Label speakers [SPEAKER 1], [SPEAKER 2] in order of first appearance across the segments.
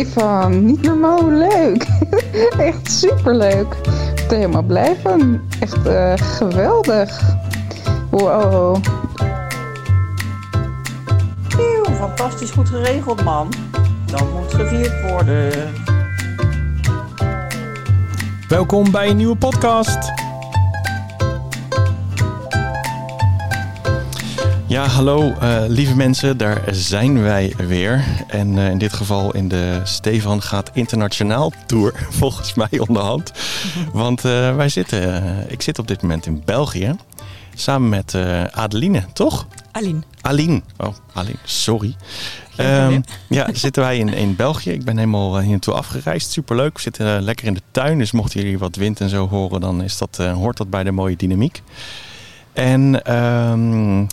[SPEAKER 1] Stefan, niet normaal leuk. Echt superleuk. Ik ben er helemaal blij van. Echt uh, geweldig. Wow.
[SPEAKER 2] Eeuw, fantastisch goed geregeld, man. Dat moet gevierd worden.
[SPEAKER 3] Welkom bij een nieuwe podcast. Ja, hallo uh, lieve mensen, daar zijn wij weer. En uh, in dit geval in de Stefan gaat internationaal tour, volgens mij onderhand. Want uh, wij zitten, ik zit op dit moment in België, samen met Adeline, toch?
[SPEAKER 4] Aline.
[SPEAKER 3] Aline, oh Aline, sorry. Um, ja, zitten wij in, in België. Ik ben helemaal hier naartoe afgereisd. Superleuk. We zitten lekker in de tuin. Dus mochten jullie wat wind en zo horen, dan is dat, hoort dat bij de mooie dynamiek. En um,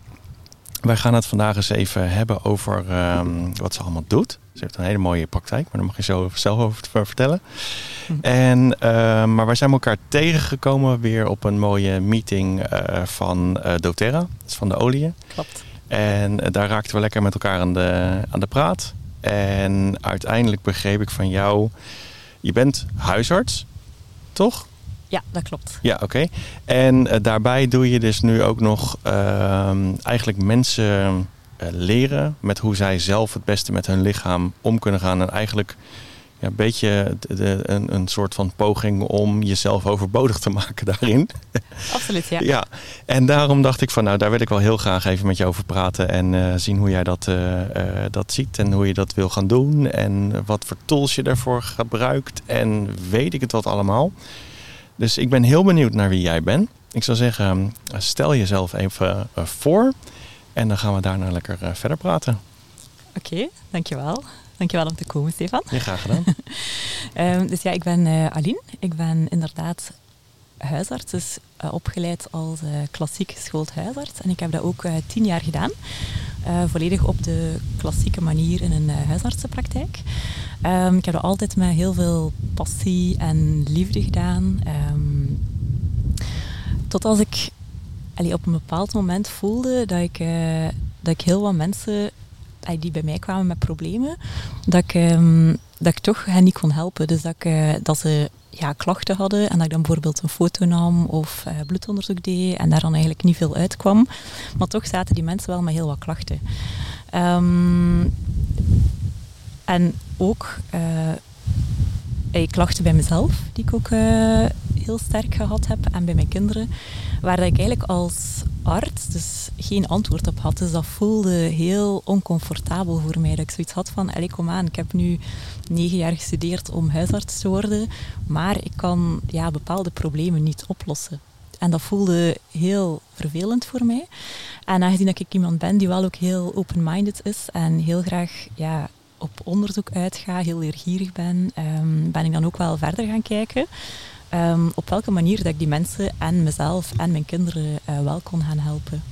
[SPEAKER 3] wij gaan het vandaag eens even hebben over um, wat ze allemaal doet. Ze heeft een hele mooie praktijk, maar daar mag je zo zelf over vertellen. Hm. En, uh, maar wij zijn elkaar tegengekomen weer op een mooie meeting uh, van uh, doTERRA, dat is van de olie.
[SPEAKER 4] Klopt.
[SPEAKER 3] En daar raakten we lekker met elkaar aan de, aan de praat. En uiteindelijk begreep ik van jou, je bent huisarts, toch?
[SPEAKER 4] Ja, dat klopt.
[SPEAKER 3] Ja, oké. En uh, daarbij doe je dus nu ook nog uh, eigenlijk mensen uh, leren met hoe zij zelf het beste met hun lichaam om kunnen gaan. En eigenlijk ja, een beetje de, de, een, een soort van poging om jezelf overbodig te maken daarin.
[SPEAKER 4] Absoluut, ja.
[SPEAKER 3] ja. En daarom dacht ik van nou, daar wil ik wel heel graag even met je over praten en uh, zien hoe jij dat, dat ziet en hoe je dat wil gaan doen. En wat voor tools je daarvoor gebruikt en weet ik het wat allemaal. Dus ik ben heel benieuwd naar wie jij bent. Ik zou zeggen, stel jezelf even uh, voor en dan gaan we daarna lekker uh, verder praten.
[SPEAKER 4] Oké, okay, dankjewel. Dankjewel om te komen, Stefan.
[SPEAKER 3] Ja, graag gedaan.
[SPEAKER 4] um, dus ja, ik ben uh, Aline. Ik ben inderdaad huisarts, dus opgeleid als klassiek geschoold huisarts. En ik heb dat ook tien jaar gedaan. Volledig op de klassieke manier in een huisartsenpraktijk. Um, ik heb dat altijd met heel veel passie en liefde gedaan. Um, tot als ik allee, op een bepaald moment voelde dat ik, uh, dat ik heel wat mensen die bij mij kwamen met problemen, dat ik, um, dat ik toch hen niet kon helpen. Dus dat, ik, dat ze ja, klachten hadden en dat ik dan bijvoorbeeld een foto nam of uh, bloedonderzoek deed en daar dan eigenlijk niet veel uitkwam. Maar toch zaten die mensen wel met heel wat klachten. Um, en ook uh, klachten bij mezelf, die ik ook uh, heel sterk gehad heb, en bij mijn kinderen, waar ik eigenlijk als arts dus geen antwoord op had. Dus dat voelde heel oncomfortabel voor mij. Dat ik zoiets had van, allee, kom aan, ik heb nu negen jaar gestudeerd om huisarts te worden, maar ik kan ja, bepaalde problemen niet oplossen. En dat voelde heel vervelend voor mij. En aangezien dat ik iemand ben die wel ook heel open-minded is en heel graag ja, op onderzoek uitga, heel leergierig ben, um, ben ik dan ook wel verder gaan kijken. Um, op welke manier dat ik die mensen en mezelf en mijn kinderen uh, wel kon gaan helpen.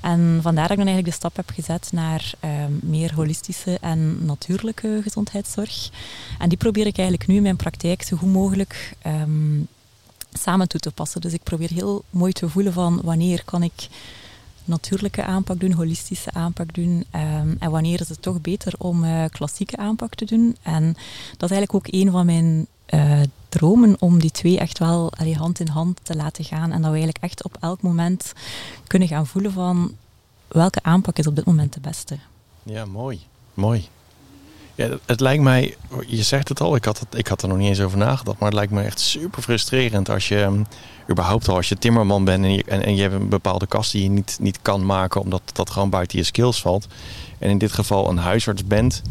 [SPEAKER 4] En vandaar dat ik dan eigenlijk de stap heb gezet naar um, meer holistische en natuurlijke gezondheidszorg. En die probeer ik eigenlijk nu in mijn praktijk zo goed mogelijk samen toe te passen. Dus ik probeer heel mooi te voelen van wanneer kan ik natuurlijke aanpak doen, holistische aanpak doen. Um, en wanneer is het toch beter om uh, klassieke aanpak te doen? En dat is eigenlijk ook een van mijn uh, dromen om die twee echt wel allee, hand in hand te laten gaan. En dat we eigenlijk echt op elk moment kunnen gaan voelen van welke aanpak is op dit moment de beste.
[SPEAKER 3] Ja, mooi. Mooi. Ja, het lijkt mij, je zegt het al, ik had, het, ik had er nog niet eens over nagedacht, maar het lijkt me echt super frustrerend als je überhaupt al als je timmerman bent en je, en, en je hebt een bepaalde kast die je niet, niet kan maken omdat dat gewoon buiten je skills valt. En in dit geval een huisarts bent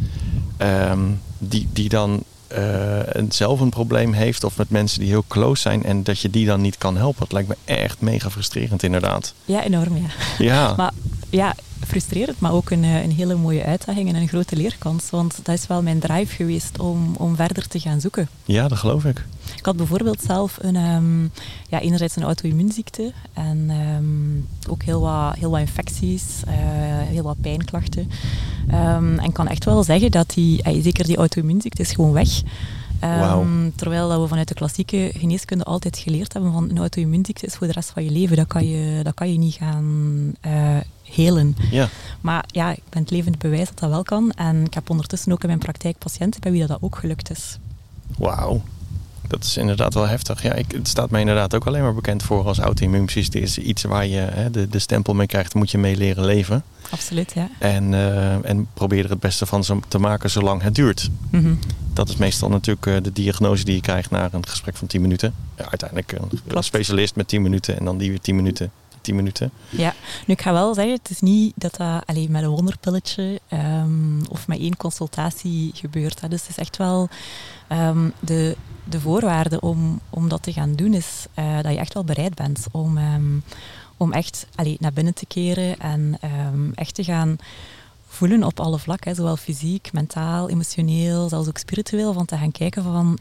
[SPEAKER 3] um, die, die dan uh, zelf een probleem heeft of met mensen die heel close zijn en dat je die dan niet kan helpen. Dat lijkt me echt mega frustrerend inderdaad.
[SPEAKER 4] Ja, enorm ja.
[SPEAKER 3] Ja.
[SPEAKER 4] maar ja, frustrerend, maar ook een, eh, een hele mooie uitdaging en een grote leerkans. Want dat is wel mijn drive geweest om, om verder te gaan zoeken.
[SPEAKER 3] Ja, dat geloof ik.
[SPEAKER 4] Ik had bijvoorbeeld zelf een, um, ja, enerzijds een auto-immuunziekte en um, ook heel wat, heel wat infecties, uh, heel wat pijnklachten. Um, en ik kan echt wel zeggen dat die, uh, zeker die auto-immuunziekte is gewoon weg. Um, terwijl dat we vanuit de klassieke geneeskunde altijd geleerd hebben van een auto-immuunziekte is voor de rest van je leven. Dat kan je, dat kan je niet gaan uh, helen.
[SPEAKER 3] Ja.
[SPEAKER 4] Maar ja, ik ben het levende bewijs dat dat wel kan. En ik heb ondertussen ook in mijn praktijk patiënten bij wie dat, dat ook gelukt is.
[SPEAKER 3] Wauw. Dat is inderdaad wel heftig. Ja, ik, het staat mij inderdaad ook alleen maar bekend voor als auto-immuunziekte. is iets waar je hè, de, de stempel mee krijgt, moet je mee leren leven.
[SPEAKER 4] Absoluut, ja.
[SPEAKER 3] En, uh, en probeer er het beste van te maken zolang het duurt.
[SPEAKER 4] Mm -hmm.
[SPEAKER 3] Dat is meestal natuurlijk uh, de diagnose die je krijgt na een gesprek van 10 minuten. Ja, uiteindelijk een Klopt. specialist met 10 minuten en dan die weer 10 minuten. 10 minuten.
[SPEAKER 4] Ja, nu ik ga wel zeggen, het is niet dat dat alleen met een wonderpilletje um, of met één consultatie gebeurt. Hè. Dus het is echt wel um, de, de voorwaarde om, om dat te gaan doen, is uh, dat je echt wel bereid bent om, um, om echt allee, naar binnen te keren en echt te gaan voelen op alle vlakken, zowel fysiek, mentaal, emotioneel, zelfs ook spiritueel, van te gaan kijken van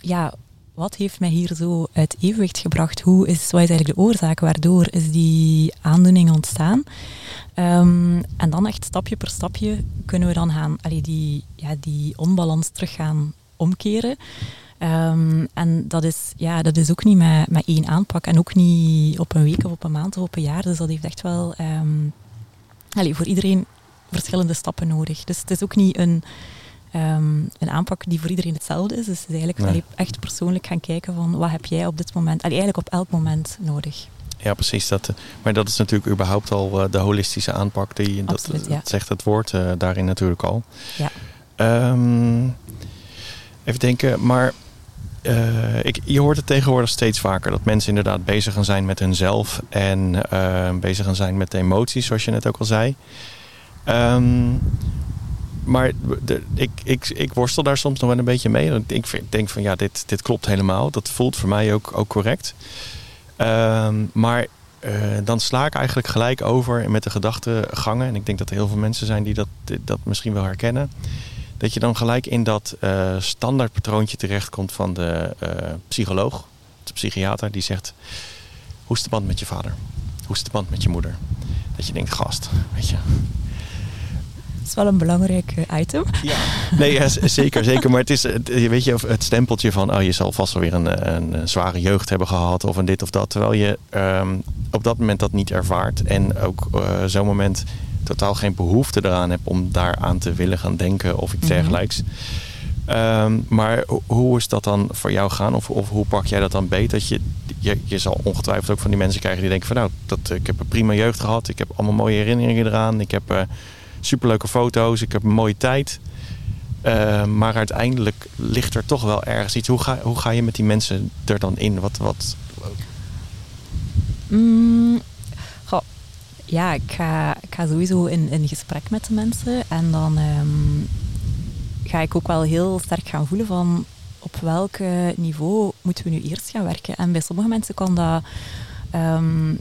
[SPEAKER 4] ja, wat heeft mij hier zo uit evenwicht gebracht? Hoe is, wat is eigenlijk de oorzaak? Waardoor is die aandoening ontstaan? En dan echt stapje per stapje kunnen we dan gaan, allee, die, ja, die onbalans terug gaan omkeren. Um, en dat is, ja, dat is ook niet met, met één aanpak en ook niet op een week of op een maand of op een jaar. Dus dat heeft echt wel um, allee, voor iedereen verschillende stappen nodig. Dus het is ook niet een, um, een aanpak die voor iedereen hetzelfde is. Dus het is eigenlijk nee. allee, echt persoonlijk gaan kijken van wat heb jij op dit moment, allee, eigenlijk op elk moment nodig.
[SPEAKER 3] Ja, precies. Dat, maar dat is natuurlijk überhaupt al uh, de holistische aanpak. Die,
[SPEAKER 4] Absoluut,
[SPEAKER 3] dat,
[SPEAKER 4] ja.
[SPEAKER 3] dat zegt het woord uh, daarin natuurlijk al.
[SPEAKER 4] Ja.
[SPEAKER 3] Um, even denken, maar uh, ik, je hoort het tegenwoordig steeds vaker dat mensen inderdaad bezig gaan zijn met hunzelf en uh, bezig gaan zijn met de emoties, zoals je net ook al zei. Um, maar ik, ik, ik worstel daar soms nog wel een beetje mee. Ik denk van ja, dit, dit klopt helemaal. Dat voelt voor mij ook, ook correct. Um, maar uh, dan sla ik eigenlijk gelijk over met de gedachtegangen. En ik denk dat er heel veel mensen zijn die dat, dat misschien wel herkennen dat je dan gelijk in dat uh, standaard patroontje terechtkomt van de uh, psycholoog, de psychiater, die zegt: Hoe is de band met je vader? Hoe is de band met je moeder? Dat je denkt: Gast, weet je.
[SPEAKER 4] Dat is wel een belangrijk item.
[SPEAKER 3] Ja, nee, ja, zeker, zeker. Maar het is, weet je, het stempeltje van, oh, je zal vast wel weer een, een, zware jeugd hebben gehad of een dit of dat. Terwijl je um, op dat moment dat niet ervaart. En ook uh, zo'n moment totaal geen behoefte eraan heb om daaraan te willen gaan denken of iets
[SPEAKER 4] Mhm.
[SPEAKER 3] dergelijks. Um, maar ho- hoe is dat dan voor jou gaan? Of, of hoe pak jij dat dan beet? Dat je, je, je zal ongetwijfeld ook van die mensen krijgen die denken van nou, dat, ik heb een prima jeugd gehad. Ik heb allemaal mooie herinneringen eraan. Ik heb uh, superleuke foto's. Ik heb een mooie tijd. Uh, maar uiteindelijk ligt er toch wel ergens iets. Hoe ga, hoe ga je met die mensen er dan in? Wat, wat...
[SPEAKER 4] Mm, ja, ik ga, ik ga sowieso in, in gesprek met de mensen. En dan um, ga ik ook wel heel sterk gaan voelen van op welk niveau moeten we nu eerst gaan werken. En bij sommige mensen kan dat um,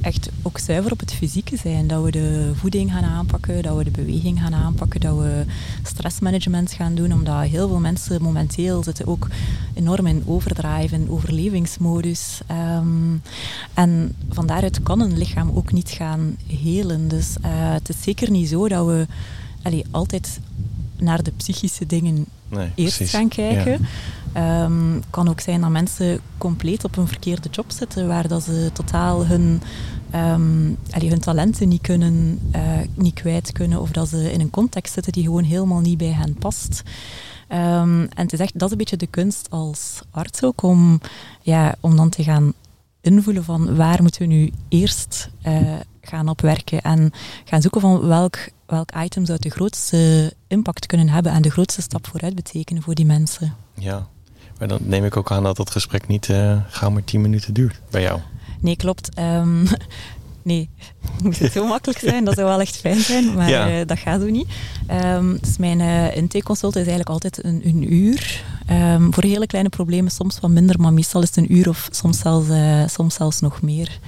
[SPEAKER 4] echt ook zuiver op het fysieke zijn. Dat we de voeding gaan aanpakken, dat we de beweging gaan aanpakken, dat we stressmanagement gaan doen. Omdat heel veel mensen momenteel zitten ook enorm in overdrive, in overlevingsmodus. Um, en van daaruit kan een lichaam ook niet gaan helen. Dus uh, het is zeker niet zo dat we allee, altijd naar de psychische dingen
[SPEAKER 3] nee,
[SPEAKER 4] eerst
[SPEAKER 3] precies.
[SPEAKER 4] gaan kijken. Ja. Um, kan ook zijn dat mensen compleet op een verkeerde job zitten, waar dat ze totaal hun, um, hun talenten niet, kunnen, uh, niet kwijt kunnen, of dat ze in een context zitten die gewoon helemaal niet bij hen past. Um, en het is echt, dat is een beetje de kunst als arts ook, om, ja, om dan te gaan invoelen van waar moeten we nu eerst uh, gaan op werken en gaan zoeken van welk, welk item zou de grootste impact kunnen hebben en de grootste stap vooruit betekenen voor die mensen.
[SPEAKER 3] Ja, maar dan neem ik ook aan dat dat gesprek niet uh, gauw maar tien minuten duurt bij jou.
[SPEAKER 4] Nee, klopt. Um, nee, moet het zo makkelijk zijn, dat zou wel echt fijn zijn, maar
[SPEAKER 3] ja.
[SPEAKER 4] uh, dat gaat zo niet. Um, dus mijn uh, intakeconsult is eigenlijk altijd een, een uur. Um, voor hele kleine problemen soms wat minder, maar meestal is het een uur of soms zelfs, uh, soms zelfs nog meer.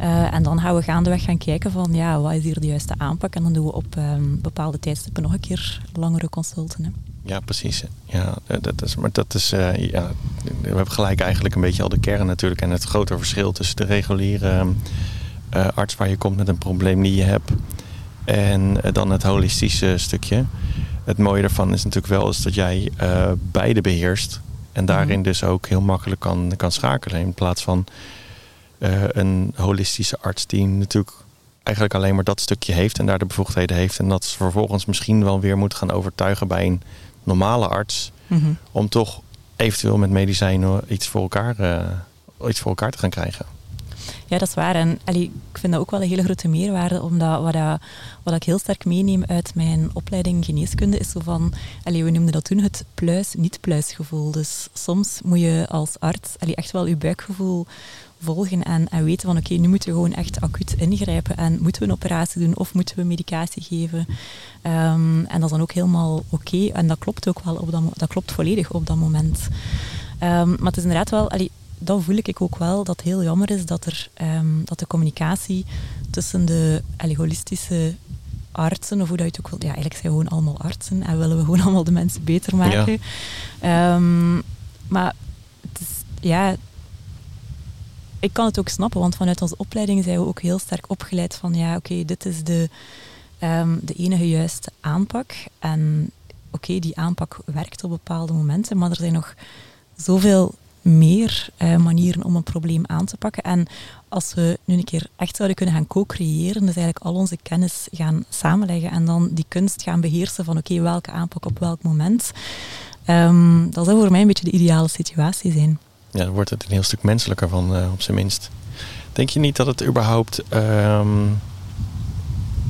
[SPEAKER 4] Uh, en dan gaan we gaandeweg gaan kijken van ja, wat is hier de juiste aanpak. En dan doen we op um, bepaalde tijdstippen nog een keer langere consulten. Hè.
[SPEAKER 3] Ja, precies. Ja, dat is, maar dat is, uh, ja, we hebben gelijk eigenlijk een beetje al de kern natuurlijk. En het grote verschil tussen de reguliere uh, arts waar je komt met een probleem die je hebt. En dan het holistische stukje. het mooie daarvan is natuurlijk wel is dat jij uh, beide beheerst. En daarin mhm. dus ook heel makkelijk kan, kan schakelen. In plaats van uh, een holistische arts die natuurlijk eigenlijk alleen maar dat stukje heeft en daar de bevoegdheden heeft. En dat ze vervolgens misschien wel weer moet gaan overtuigen bij een normale arts. Mhm. Om toch eventueel met medicijnen iets voor elkaar, uh, iets voor elkaar te gaan krijgen.
[SPEAKER 4] Ja, dat is waar. En allee, ik vind dat ook wel een hele grote meerwaarde, omdat wat, dat, wat ik heel sterk meeneem uit mijn opleiding geneeskunde is zo van, allee, we noemden dat toen het pluis-niet-pluisgevoel. Dus soms moet je als arts allee, echt wel je buikgevoel volgen en, en weten van oké, nu moeten we gewoon echt acuut ingrijpen en moeten we een operatie doen of moeten we medicatie geven. Ehm, en dat is dan ook helemaal oké en dat klopt ook wel op dat, dat klopt volledig op dat moment. Um, maar het is inderdaad wel, allee, dat voel ik ook wel, dat het heel jammer is dat, er, um, dat de communicatie tussen de allee, holistische artsen, of hoe dat je het ook wil, ja, eigenlijk zijn we gewoon allemaal artsen en willen we gewoon allemaal de mensen beter maken. Ja. maar het is, ja, ik kan het ook snappen, want vanuit onze opleiding zijn we ook heel sterk opgeleid van ja, oké, dit is de, um, de enige juiste aanpak. En oké, die aanpak werkt op bepaalde momenten, maar er zijn nog zoveel meer uh, manieren om een probleem aan te pakken. En als we nu een keer echt zouden kunnen gaan co-creëren, dus eigenlijk al onze kennis gaan samenleggen en dan die kunst gaan beheersen van oké, welke aanpak op welk moment, um, dat zou voor mij een beetje de ideale situatie zijn
[SPEAKER 3] ja, dan wordt het een heel stuk menselijker van, uh, op zijn minst. Denk je niet dat het überhaupt. Um,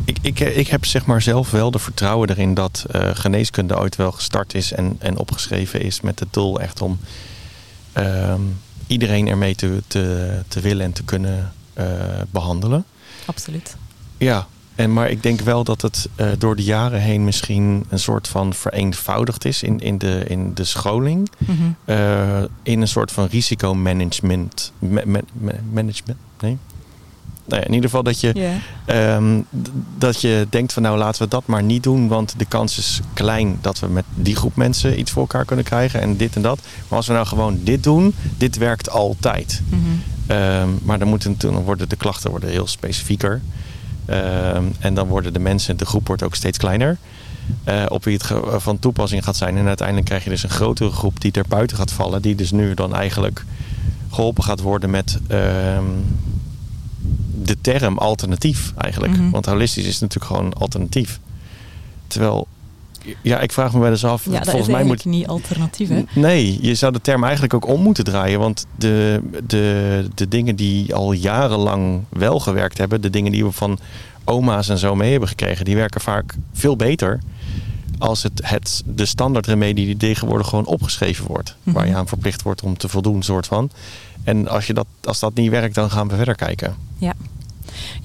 [SPEAKER 3] ik, ik, ik heb zeg maar zelf wel de vertrouwen erin dat uh, geneeskunde ooit wel gestart is en, en opgeschreven is met het doel echt om um, iedereen ermee te, te, te willen en te kunnen uh, behandelen.
[SPEAKER 4] Absoluut.
[SPEAKER 3] Ja, en, maar ik denk wel dat het uh, door de jaren heen misschien een soort van vereenvoudigd is in, in, de, in de scholing. Mm -hmm. uh, in een soort van risicomanagement. Ma ma management? Nee? Nou ja, in ieder geval dat je, yeah. um, dat je denkt van nou laten we dat maar niet doen. Want de kans is klein dat we met die groep mensen iets voor elkaar kunnen krijgen. En dit en dat. Maar als we nou gewoon dit doen, dit werkt altijd. Mm -hmm. um, maar dan, moeten, dan worden de klachten worden heel specifieker. Uh, en dan worden de mensen, de groep wordt ook steeds kleiner. Uh, op wie het van toepassing gaat zijn. En uiteindelijk krijg je dus een grotere groep die er buiten gaat vallen. Die dus nu dan eigenlijk geholpen gaat worden met uh, de term alternatief eigenlijk. Mm -hmm. Want holistisch is natuurlijk gewoon alternatief. Terwijl ja, ik vraag me wel eens af.
[SPEAKER 4] Ja, dat volgens is mij moet niet alternatief. Hè?
[SPEAKER 3] Nee, je zou de term eigenlijk ook om moeten draaien. Want de, de, de dingen die al jarenlang wel gewerkt hebben, de dingen die we van oma's en zo mee hebben gekregen, die werken vaak veel beter als het, het de standaardremedie die tegenwoordig gewoon opgeschreven wordt. Mm. Waar je aan verplicht wordt om te voldoen, soort van. En als, je dat, als dat niet werkt, dan gaan we verder kijken.
[SPEAKER 4] Ja.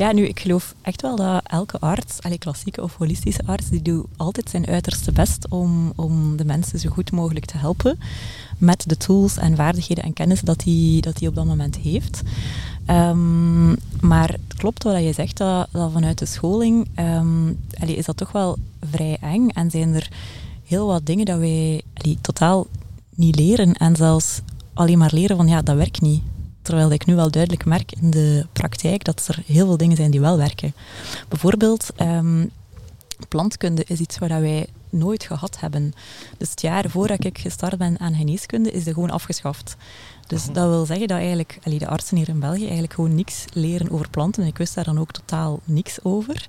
[SPEAKER 4] Ja, nu, ik geloof echt wel dat elke arts, allee, klassieke of holistische arts, die doet altijd zijn uiterste best om, om de mensen zo goed mogelijk te helpen met de tools en vaardigheden en kennis dat hij dat op dat moment heeft. Um, maar het klopt wat je zegt, dat, dat vanuit de scholing allee, is dat toch wel vrij eng en zijn er heel wat dingen dat wij totaal niet leren en zelfs alleen maar leren van ja, dat werkt niet. Terwijl ik nu wel duidelijk merk in de praktijk dat er heel veel dingen zijn die wel werken. Bijvoorbeeld, um, plantkunde is iets waar wij nooit gehad hebben. Dus het jaar voordat ik gestart ben aan geneeskunde, is die gewoon afgeschaft. Dus dat wil zeggen dat eigenlijk allee, de artsen hier in België eigenlijk gewoon niks leren over planten. En ik wist daar dan ook totaal niks over.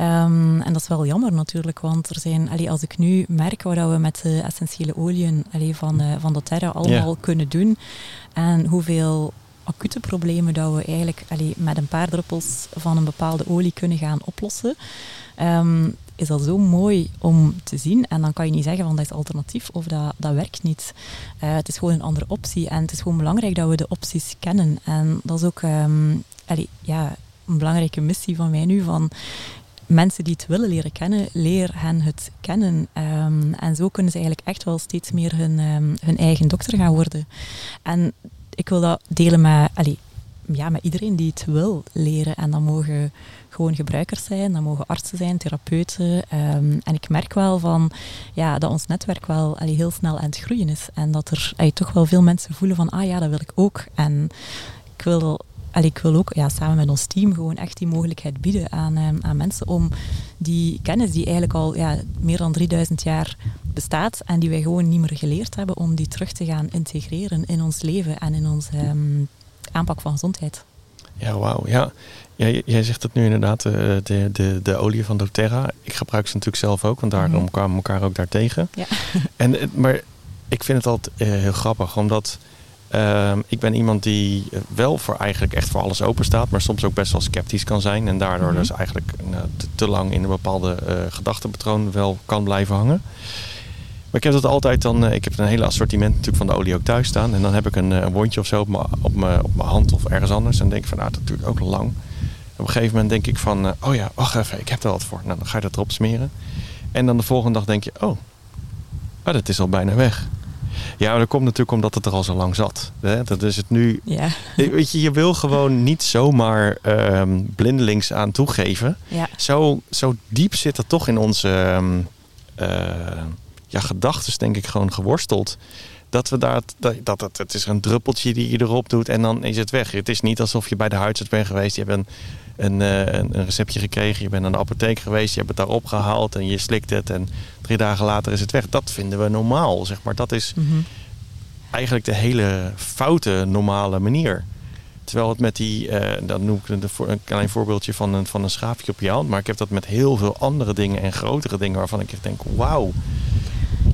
[SPEAKER 4] Um, en dat is wel jammer natuurlijk, want er zijn, allee, als ik nu merk wat we met de essentiële oliën allee, van, uh, van doTERRA allemaal yeah. kunnen doen en hoeveel acute problemen dat we eigenlijk allee, met een paar druppels van een bepaalde olie kunnen gaan oplossen, um, is dat zo mooi om te zien. En dan kan je niet zeggen van dat is alternatief of dat, dat werkt niet. Uh, het is gewoon een andere optie. En het is gewoon belangrijk dat we de opties kennen. En dat is ook allee, ja, een belangrijke missie van mij nu. Van mensen die het willen leren kennen, leer hen het kennen. Um, en zo kunnen ze eigenlijk echt wel steeds meer hun, um, hun eigen dokter gaan worden. En ik wil dat delen met, allee, ja, met iedereen die het wil leren. En dan mogen gewoon gebruikers zijn, dan mogen artsen zijn, therapeuten. Um, en ik merk wel van, ja, dat ons netwerk wel allee, heel snel aan het groeien is. En dat er toch wel veel mensen voelen van, ah ja, dat wil ik ook. En ik wil ik wil ook ja, samen met ons team gewoon echt die mogelijkheid bieden aan, ehm, aan mensen om die kennis die eigenlijk al ja, meer dan 3000 jaar bestaat en die wij gewoon niet meer geleerd hebben, om die terug te gaan integreren in ons leven en in onze ehm, aanpak van gezondheid.
[SPEAKER 3] Ja, wauw. Ja. jij zegt het nu inderdaad, eh, de, de, de olie van doTERRA. Ik gebruik ze natuurlijk zelf ook, want daarom
[SPEAKER 4] Mhm.
[SPEAKER 3] kwamen we elkaar ook daartegen.
[SPEAKER 4] Ja.
[SPEAKER 3] En, eh, maar ik vind het altijd eh, heel grappig, omdat ehm, ik ben iemand die wel voor eigenlijk echt voor alles open staat, maar soms ook best wel sceptisch kan zijn. En daardoor
[SPEAKER 4] Mhm.
[SPEAKER 3] dus eigenlijk nou, te, te lang in een bepaalde eh gedachtepatroon wel kan blijven hangen. Maar ik heb dat altijd dan, eh, ik heb een hele assortiment natuurlijk van de olie ook thuis staan. En dan heb ik een, eh, een wondje of zo op mijn op mijn- op mijn hand of ergens anders. En denk ik van, nou, dat duurt ook lang. Op een gegeven moment denk ik van, eh, oh ja, wacht even, ik heb er wat voor. Nou, dan ga je dat erop smeren. En dan de volgende dag denk je, oh, oh dat is al bijna weg. Ja, maar dat komt natuurlijk omdat het er al zo lang zat. Hè? Dat is het nu.
[SPEAKER 4] Ja,
[SPEAKER 3] Weet je, je wil gewoon niet zomaar ehm, blindelings aan toegeven.
[SPEAKER 4] ja.
[SPEAKER 3] Zo, zo diep zit dat toch in onze ehm, eh, ja, gedachten, denk ik, gewoon geworsteld. Dat we daar, dat, dat het, het is een druppeltje die je erop doet en dan is het weg. Het is niet alsof je bij de huisarts bent geweest. Je hebt een, een, eh, een, receptje gekregen, je bent naar de apotheek geweest, je hebt het daar opgehaald en je slikt het. En drie dagen later is het weg. Dat vinden we normaal, zeg maar. Dat is
[SPEAKER 4] Mhm.
[SPEAKER 3] eigenlijk de hele foute normale manier. Terwijl het met die, eh, dan noem ik een, klein voorbeeldje van een, van een schaafje op je hand. Maar ik heb dat met heel veel andere dingen en grotere dingen waarvan ik echt denk, wauw.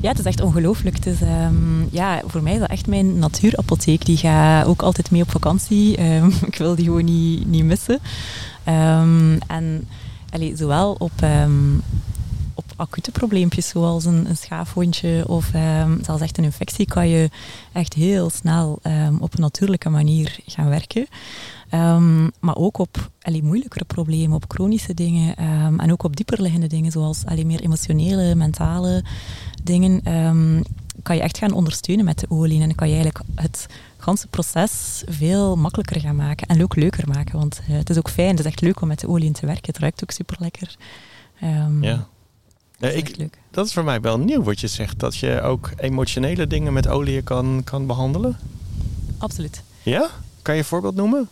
[SPEAKER 4] Ja, het is echt ongelooflijk. Ehm, ja, voor mij is dat echt mijn natuurapotheek. Die gaat ook altijd mee op vakantie. Ehm, ik wil die gewoon niet, missen. Ehm, en allee, zowel op, op acute probleempjes zoals een, een schaafwondje of zelfs echt een infectie kan je echt heel snel op een natuurlijke manier gaan werken. Ehm, maar ook op allee, moeilijkere problemen, op chronische dingen ehm, en ook op dieperliggende dingen zoals allee, meer emotionele, mentale dingen ehm, kan je echt gaan ondersteunen met de olie. En kan je eigenlijk het ganse proces veel makkelijker gaan maken en ook leuker maken. Want eh, het is ook fijn, het is echt leuk om met de olie te werken. Het ruikt ook super lekker.
[SPEAKER 3] Ja.
[SPEAKER 4] Ik, leuk.
[SPEAKER 3] dat is voor mij wel nieuw wat je zegt. Dat je ook emotionele dingen met olie kan, kan behandelen.
[SPEAKER 4] Absoluut.
[SPEAKER 3] Ja? Kan je een voorbeeld noemen?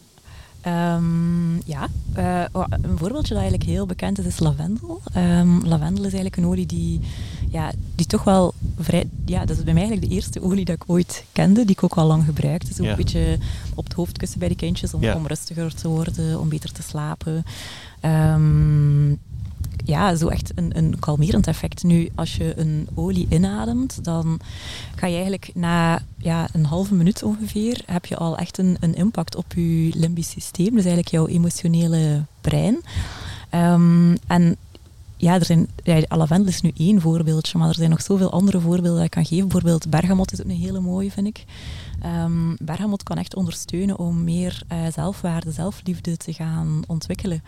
[SPEAKER 4] Ehm, ja, eh, een voorbeeldje dat eigenlijk heel bekend is, is lavendel. Ehm, lavendel is eigenlijk een olie die, ja, die toch wel vrij... Ja, dat is bij mij eigenlijk de eerste olie dat ik ooit kende, die ik ook al lang gebruik. Het is ook
[SPEAKER 3] Ja.
[SPEAKER 4] een beetje op het hoofd kussen bij de kindjes om,
[SPEAKER 3] Ja.
[SPEAKER 4] om rustiger te worden, om beter te slapen. Ehm, ja, zo echt een, een kalmerend effect. Nu, als je een olie inademt, dan ga je eigenlijk na ja, een halve minuut ongeveer, heb je al echt een, een impact op je limbisch systeem. Dus eigenlijk jouw emotionele brein. Ehm, en ja, er ja, lavendel is nu één voorbeeldje, maar er zijn nog zoveel andere voorbeelden dat ik kan geven. Bijvoorbeeld bergamot is ook een hele mooie, vind ik. Ehm bergamot kan echt ondersteunen om meer eh, zelfwaarde, zelfliefde te gaan ontwikkelen.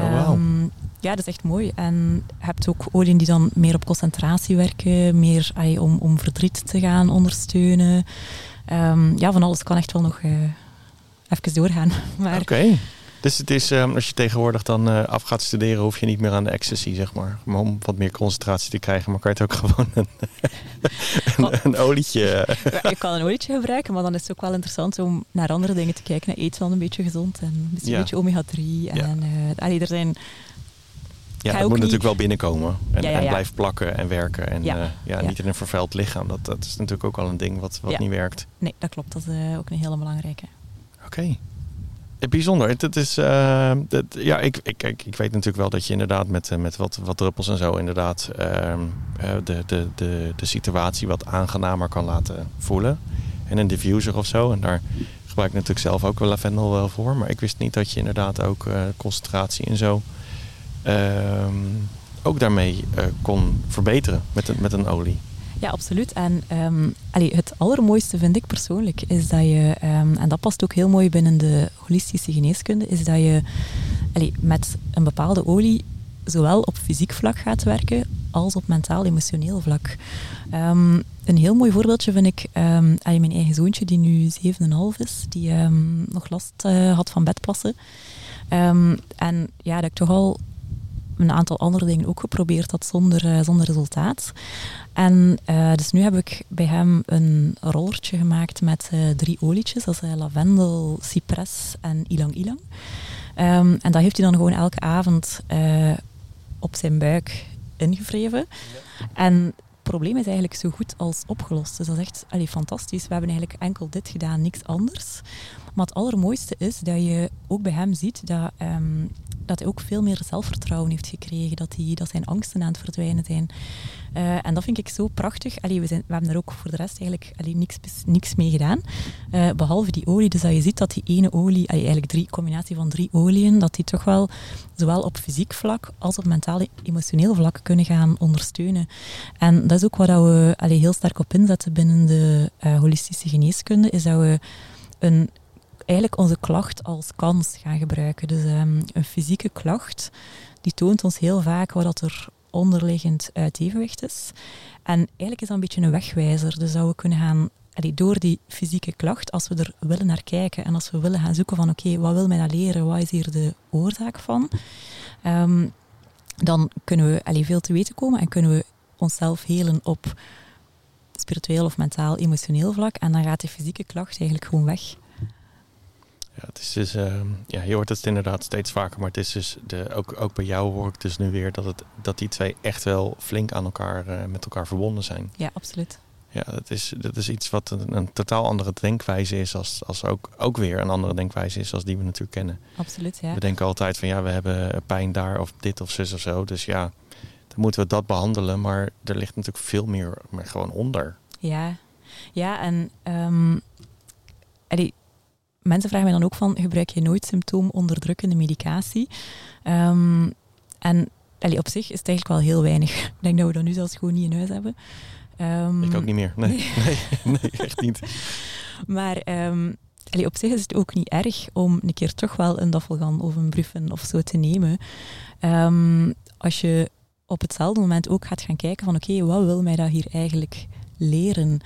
[SPEAKER 3] Oh.
[SPEAKER 4] Ehm, ja, dat is echt mooi. En je hebt ook oliën die dan meer op concentratie werken, meer om, om verdriet te gaan ondersteunen. Ehm, ja, van alles kan echt wel nog eh, even doorgaan.
[SPEAKER 3] Oké. Dus het is, ehm, als je tegenwoordig dan eh, af gaat studeren, hoef je niet meer aan de ecstasy, zeg maar. Maar om wat meer concentratie te krijgen, maar kan je het ook gewoon een, een, een olietje... eh,
[SPEAKER 4] Ja, je kan een olietje gebruiken, maar dan is het ook wel interessant om naar andere dingen te kijken. Eet dan een beetje gezond en misschien
[SPEAKER 3] Ja.
[SPEAKER 4] een beetje omega-3.
[SPEAKER 3] Ja.
[SPEAKER 4] En, eh, allee, er zijn
[SPEAKER 3] Ja, dat
[SPEAKER 4] ook
[SPEAKER 3] moet
[SPEAKER 4] niet-
[SPEAKER 3] natuurlijk wel binnenkomen. En,
[SPEAKER 4] Ja, ja,
[SPEAKER 3] en blijven plakken en werken. En
[SPEAKER 4] Ja.
[SPEAKER 3] niet in een vervuild lichaam. Dat, dat is natuurlijk ook al een ding wat, wat niet werkt.
[SPEAKER 4] Nee, dat klopt. Dat is ook een hele belangrijke.
[SPEAKER 3] Oké. Bijzonder. Het, het is, eh, dat- ja, ik, ik, ik, ik weet natuurlijk wel dat je inderdaad met, eh, met wat, wat druppels en zo inderdaad ehm, eh, de, de, de, de situatie wat aangenamer kan laten voelen. En een diffuser of zo. En daar gebruik ik natuurlijk zelf ook wel lavendel wel voor. Maar ik wist niet dat je inderdaad ook eh, concentratie en zo ehm, ook daarmee eh, kon verbeteren met met een olie.
[SPEAKER 4] Ja, absoluut. En ehm, allee, het allermooiste vind ik persoonlijk is dat je, ehm, en dat past ook heel mooi binnen de holistische geneeskunde, is dat je allee, met een bepaalde olie zowel op fysiek vlak gaat werken als op mentaal-emotioneel vlak. Ehm, een heel mooi voorbeeldje vind ik, allee, mijn eigen zoontje die nu 7,5 is, die nog last eh, had van bedplassen. En ja, dat ik toch al een aantal andere dingen ook geprobeerd had zonder, uh, zonder resultaat. En uh, dus nu heb ik bij hem een rollertje gemaakt met uh, drie olietjes. Dat is lavendel, cypres en ilang ilang. Um, en dat heeft hij dan gewoon elke avond op zijn buik ingevreven. En het probleem is eigenlijk zo goed als opgelost. Dus dat is echt allee, fantastisch. We hebben eigenlijk enkel dit gedaan, niks anders. Maar het allermooiste is dat je ook bij hem ziet dat, um, dat hij ook veel meer zelfvertrouwen heeft gekregen. Dat, hij, dat zijn angsten aan het verdwijnen zijn. Uh, en dat vind ik zo prachtig. Allee, we, zijn, we hebben er ook voor de rest eigenlijk allee, niks, niks mee gedaan. Uh, behalve die olie. Dus dat je ziet dat die ene olie, eigenlijk drie combinatie van drie oliën, dat die toch wel zowel op fysiek vlak als op mentaal emotioneel vlak kunnen gaan ondersteunen. En dat is ook waar we allee, heel sterk op inzetten binnen de uh, holistische geneeskunde, is dat we een eigenlijk onze klacht als kans gaan gebruiken. Dus um, een fysieke klacht, die toont ons heel vaak wat dat er onderliggend uit evenwicht is. En eigenlijk is dat een beetje een wegwijzer. Dus dat we kunnen gaan, door die fysieke klacht, als we er willen naar kijken en als we willen gaan zoeken van oké, wat wil mij dat leren, wat is hier de oorzaak van, um, dan kunnen we allee, veel te weten komen en kunnen we onszelf helen op spiritueel of mentaal, emotioneel vlak. En dan gaat de fysieke klacht eigenlijk gewoon weg.
[SPEAKER 3] Ja, het is dus, uh, ja, je hoort het inderdaad steeds vaker, maar het is dus de, ook, ook bij jou hoor ik dus nu weer dat, het, dat die twee echt wel flink aan elkaar, uh, met elkaar verbonden zijn.
[SPEAKER 4] Ja, absoluut.
[SPEAKER 3] Ja, dat is, dat is iets wat een, een, totaal andere denkwijze is, als, als ook, ook weer een andere denkwijze is als die we natuurlijk kennen.
[SPEAKER 4] Absoluut, ja.
[SPEAKER 3] We denken altijd van ja, we hebben pijn daar of dit of zus of zo, dus ja, dan moeten we dat behandelen, maar er ligt natuurlijk veel meer, meer gewoon onder.
[SPEAKER 4] Ja, ja en um, allee, mensen vragen mij dan ook van, gebruik je nooit symptoomonderdrukkende medicatie? Um, en allee, op zich is het eigenlijk wel heel weinig. Ik denk dat we dat nu zelfs gewoon niet in huis hebben.
[SPEAKER 3] Um, ik ook niet meer. Nee, nee, nee echt niet.
[SPEAKER 4] Maar um, allee, op zich is het ook niet erg om een keer toch wel een daffelgan of een bruffen of zo te nemen. als je op hetzelfde moment ook gaat gaan kijken van oké, okay, wat wil mij dat hier eigenlijk leren.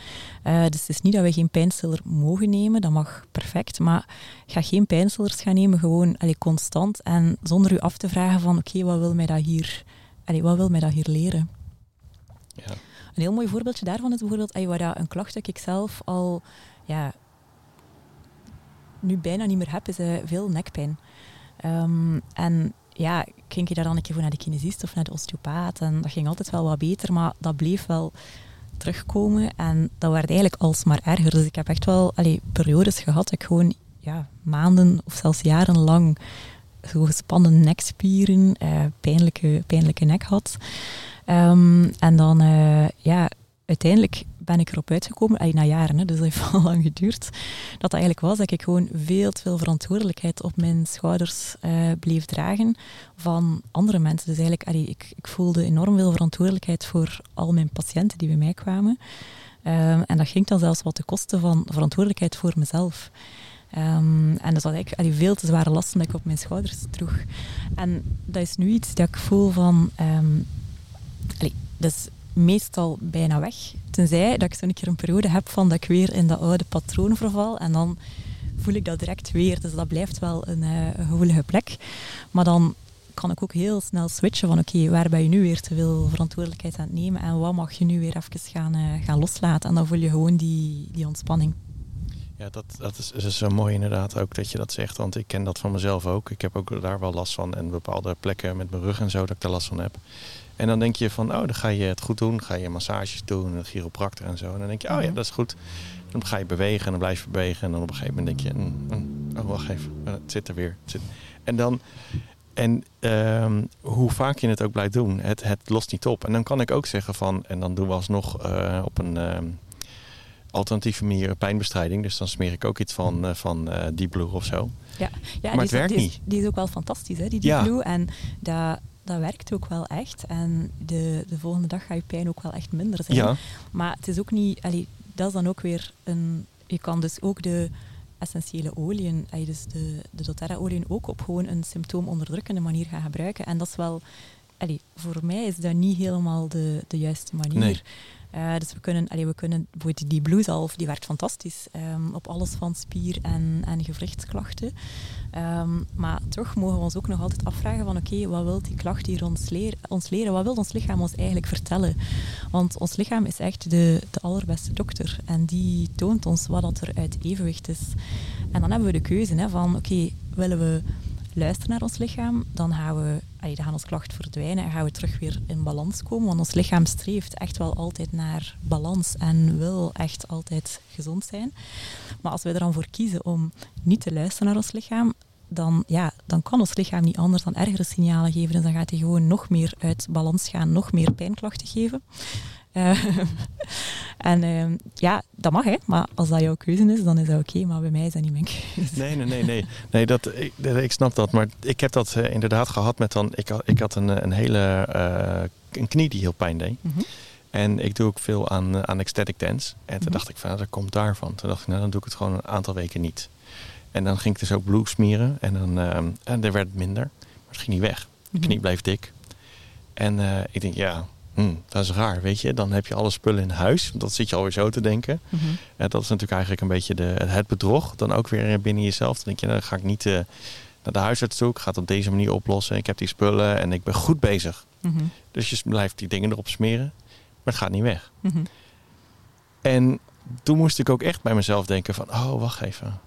[SPEAKER 4] Uh, dus het is niet dat we geen pijnstiller mogen nemen, dat mag perfect, maar ga geen pijnstillers gaan nemen, gewoon allee, constant en zonder u af te vragen van oké, okay, wat wil mij dat hier, allee, wat wil mij dat hier leren?
[SPEAKER 3] Ja.
[SPEAKER 4] Een heel mooi voorbeeldje daarvan is bijvoorbeeld waar dat een klacht dat ik zelf al ja, nu bijna niet meer heb, is uh, veel nekpijn. Um, en ja, ging je daar dan een keer voor naar de kinesist of naar de osteopaat en dat ging altijd wel wat beter, maar dat bleef wel terugkomen. En dat werd eigenlijk alsmaar erger. Dus ik heb echt wel periodes gehad ik gewoon ja, maanden of zelfs jarenlang zo gespannen nekspieren, uh, pijnlijke, pijnlijke nek had. Um, en dan, uh, ja, uiteindelijk ben ik erop uitgekomen, na jaren, dus dat heeft wel lang geduurd, dat dat eigenlijk was dat ik gewoon veel te veel verantwoordelijkheid op mijn schouders uh, bleef dragen van andere mensen. Dus eigenlijk, ik, ik voelde enorm veel verantwoordelijkheid voor al mijn patiënten die bij mij kwamen. Um, en dat ging dan zelfs wat ten koste van verantwoordelijkheid voor mezelf. Um, en dat was eigenlijk allee, veel te zware lasten dat ik op mijn schouders droeg. En dat is nu iets dat ik voel van... Um, allee, dus meestal bijna weg. Tenzij dat ik zo'n keer een periode heb van dat ik weer in dat oude patroon verval. En dan voel ik dat direct weer. Dus dat blijft wel een, een gevoelige plek. Maar dan kan ik ook heel snel switchen van oké, waar ben je nu weer te veel verantwoordelijkheid aan het nemen en wat mag je nu weer even gaan, uh, gaan loslaten. En dan voel je gewoon die, die ontspanning.
[SPEAKER 3] Ja, dat, dat is, is zo mooi inderdaad ook dat je dat zegt. Want ik ken dat van mezelf ook. Ik heb ook daar wel last van. En bepaalde plekken met mijn rug en zo dat ik daar last van heb. En dan denk je van, oh, dan ga je het goed doen. Ga je massages doen, een chiropractor en zo. En dan denk je, oh ja, mhm. dat is goed. Dan ga je bewegen en dan blijf je bewegen. En dan op een gegeven moment denk je, mm, mm, oh, wacht even, oh, het zit er weer. Het zit. En dan, en um, hoe vaak je het ook blijft doen, het, het lost niet op. En dan kan ik ook zeggen van, en dan doen we alsnog uh, op een um, alternatieve manier pijnbestrijding. Dus dan smeer ik ook iets van, uh, van Deep Blue of zo.
[SPEAKER 4] Ja, ja
[SPEAKER 3] maar het
[SPEAKER 4] is,
[SPEAKER 3] werkt
[SPEAKER 4] die is,
[SPEAKER 3] niet.
[SPEAKER 4] Die is ook wel fantastisch, hè, die Deep Blue. En dat dat werkt ook wel echt. En de, de volgende dag gaat je pijn ook wel echt minder zijn.
[SPEAKER 3] Ja.
[SPEAKER 4] Maar het is ook niet... Allee, dat is dan ook weer een... Je kan dus ook de essentiële oliën, dus de, de doTERRA-oliën, ook op gewoon een symptoomonderdrukkende manier gaan gebruiken. En dat is wel... Allee, voor mij is dat niet helemaal de, de juiste manier.
[SPEAKER 3] Nee.
[SPEAKER 4] Uh, dus we kunnen, allee, we kunnen bijvoorbeeld die bloedalf, die werkt fantastisch um, op alles van spier- en, en gewrichtsklachten. Um, maar toch mogen we ons ook nog altijd afvragen van oké, wat wil die klacht hier ons, ons leren? Wat wil ons lichaam ons eigenlijk vertellen? Want ons lichaam is echt de, de allerbeste dokter en die toont ons wat dat er uit evenwicht is. En dan hebben we de keuze hè, van oké, willen we luisteren naar ons lichaam, dan gaan, we, allee, dan gaan ons klacht verdwijnen en gaan we terug weer in balans komen. Want ons lichaam streeft echt wel altijd naar balans en wil echt altijd gezond zijn. Maar als we er dan voor kiezen om niet te luisteren naar ons lichaam, dan, ja, dan kan ons lichaam niet anders dan ergere signalen geven. Dus dan gaat hij gewoon nog meer uit balans gaan, nog meer pijnklachten geven. Uh, en uh, ja, dat mag, hè. Maar als dat jouw keuze is, dan is dat oké. Okay, maar bij mij is dat niet mijn keuze.
[SPEAKER 3] Nee, nee, nee. nee. nee dat, ik, ik snap dat. Maar ik heb dat uh, inderdaad gehad met dan... Ik, ik had een, een hele een knie die heel pijn deed. Mm -hmm. En ik doe ook veel aan, aan ecstatic dance. En toen mm -hmm. dacht ik van, nou, dat komt daarvan. Toen dacht ik, nou, dan doe ik het gewoon een aantal weken niet. En dan ging ik dus ook bloed smeren. En, dan, en er werd het minder. Maar het ging niet weg. De knie mm -hmm. bleef dik. En ik denk, ja, Hm, dat is raar, weet je. Dan heb je alle spullen in huis. Dat zit je alweer zo te denken. Mm -hmm. uh, dat is natuurlijk eigenlijk een beetje de, het bedrog. Dan ook weer binnen jezelf. Dan denk je, nou, dan ga ik niet uh, naar de huisarts toe. Ik ga het op deze manier oplossen. Ik heb die spullen en ik ben goed bezig. Mm -hmm. Dus je blijft die dingen erop smeren. Maar het gaat niet weg. Mm -hmm. En toen moest ik ook echt bij mezelf denken van... Oh, wacht even.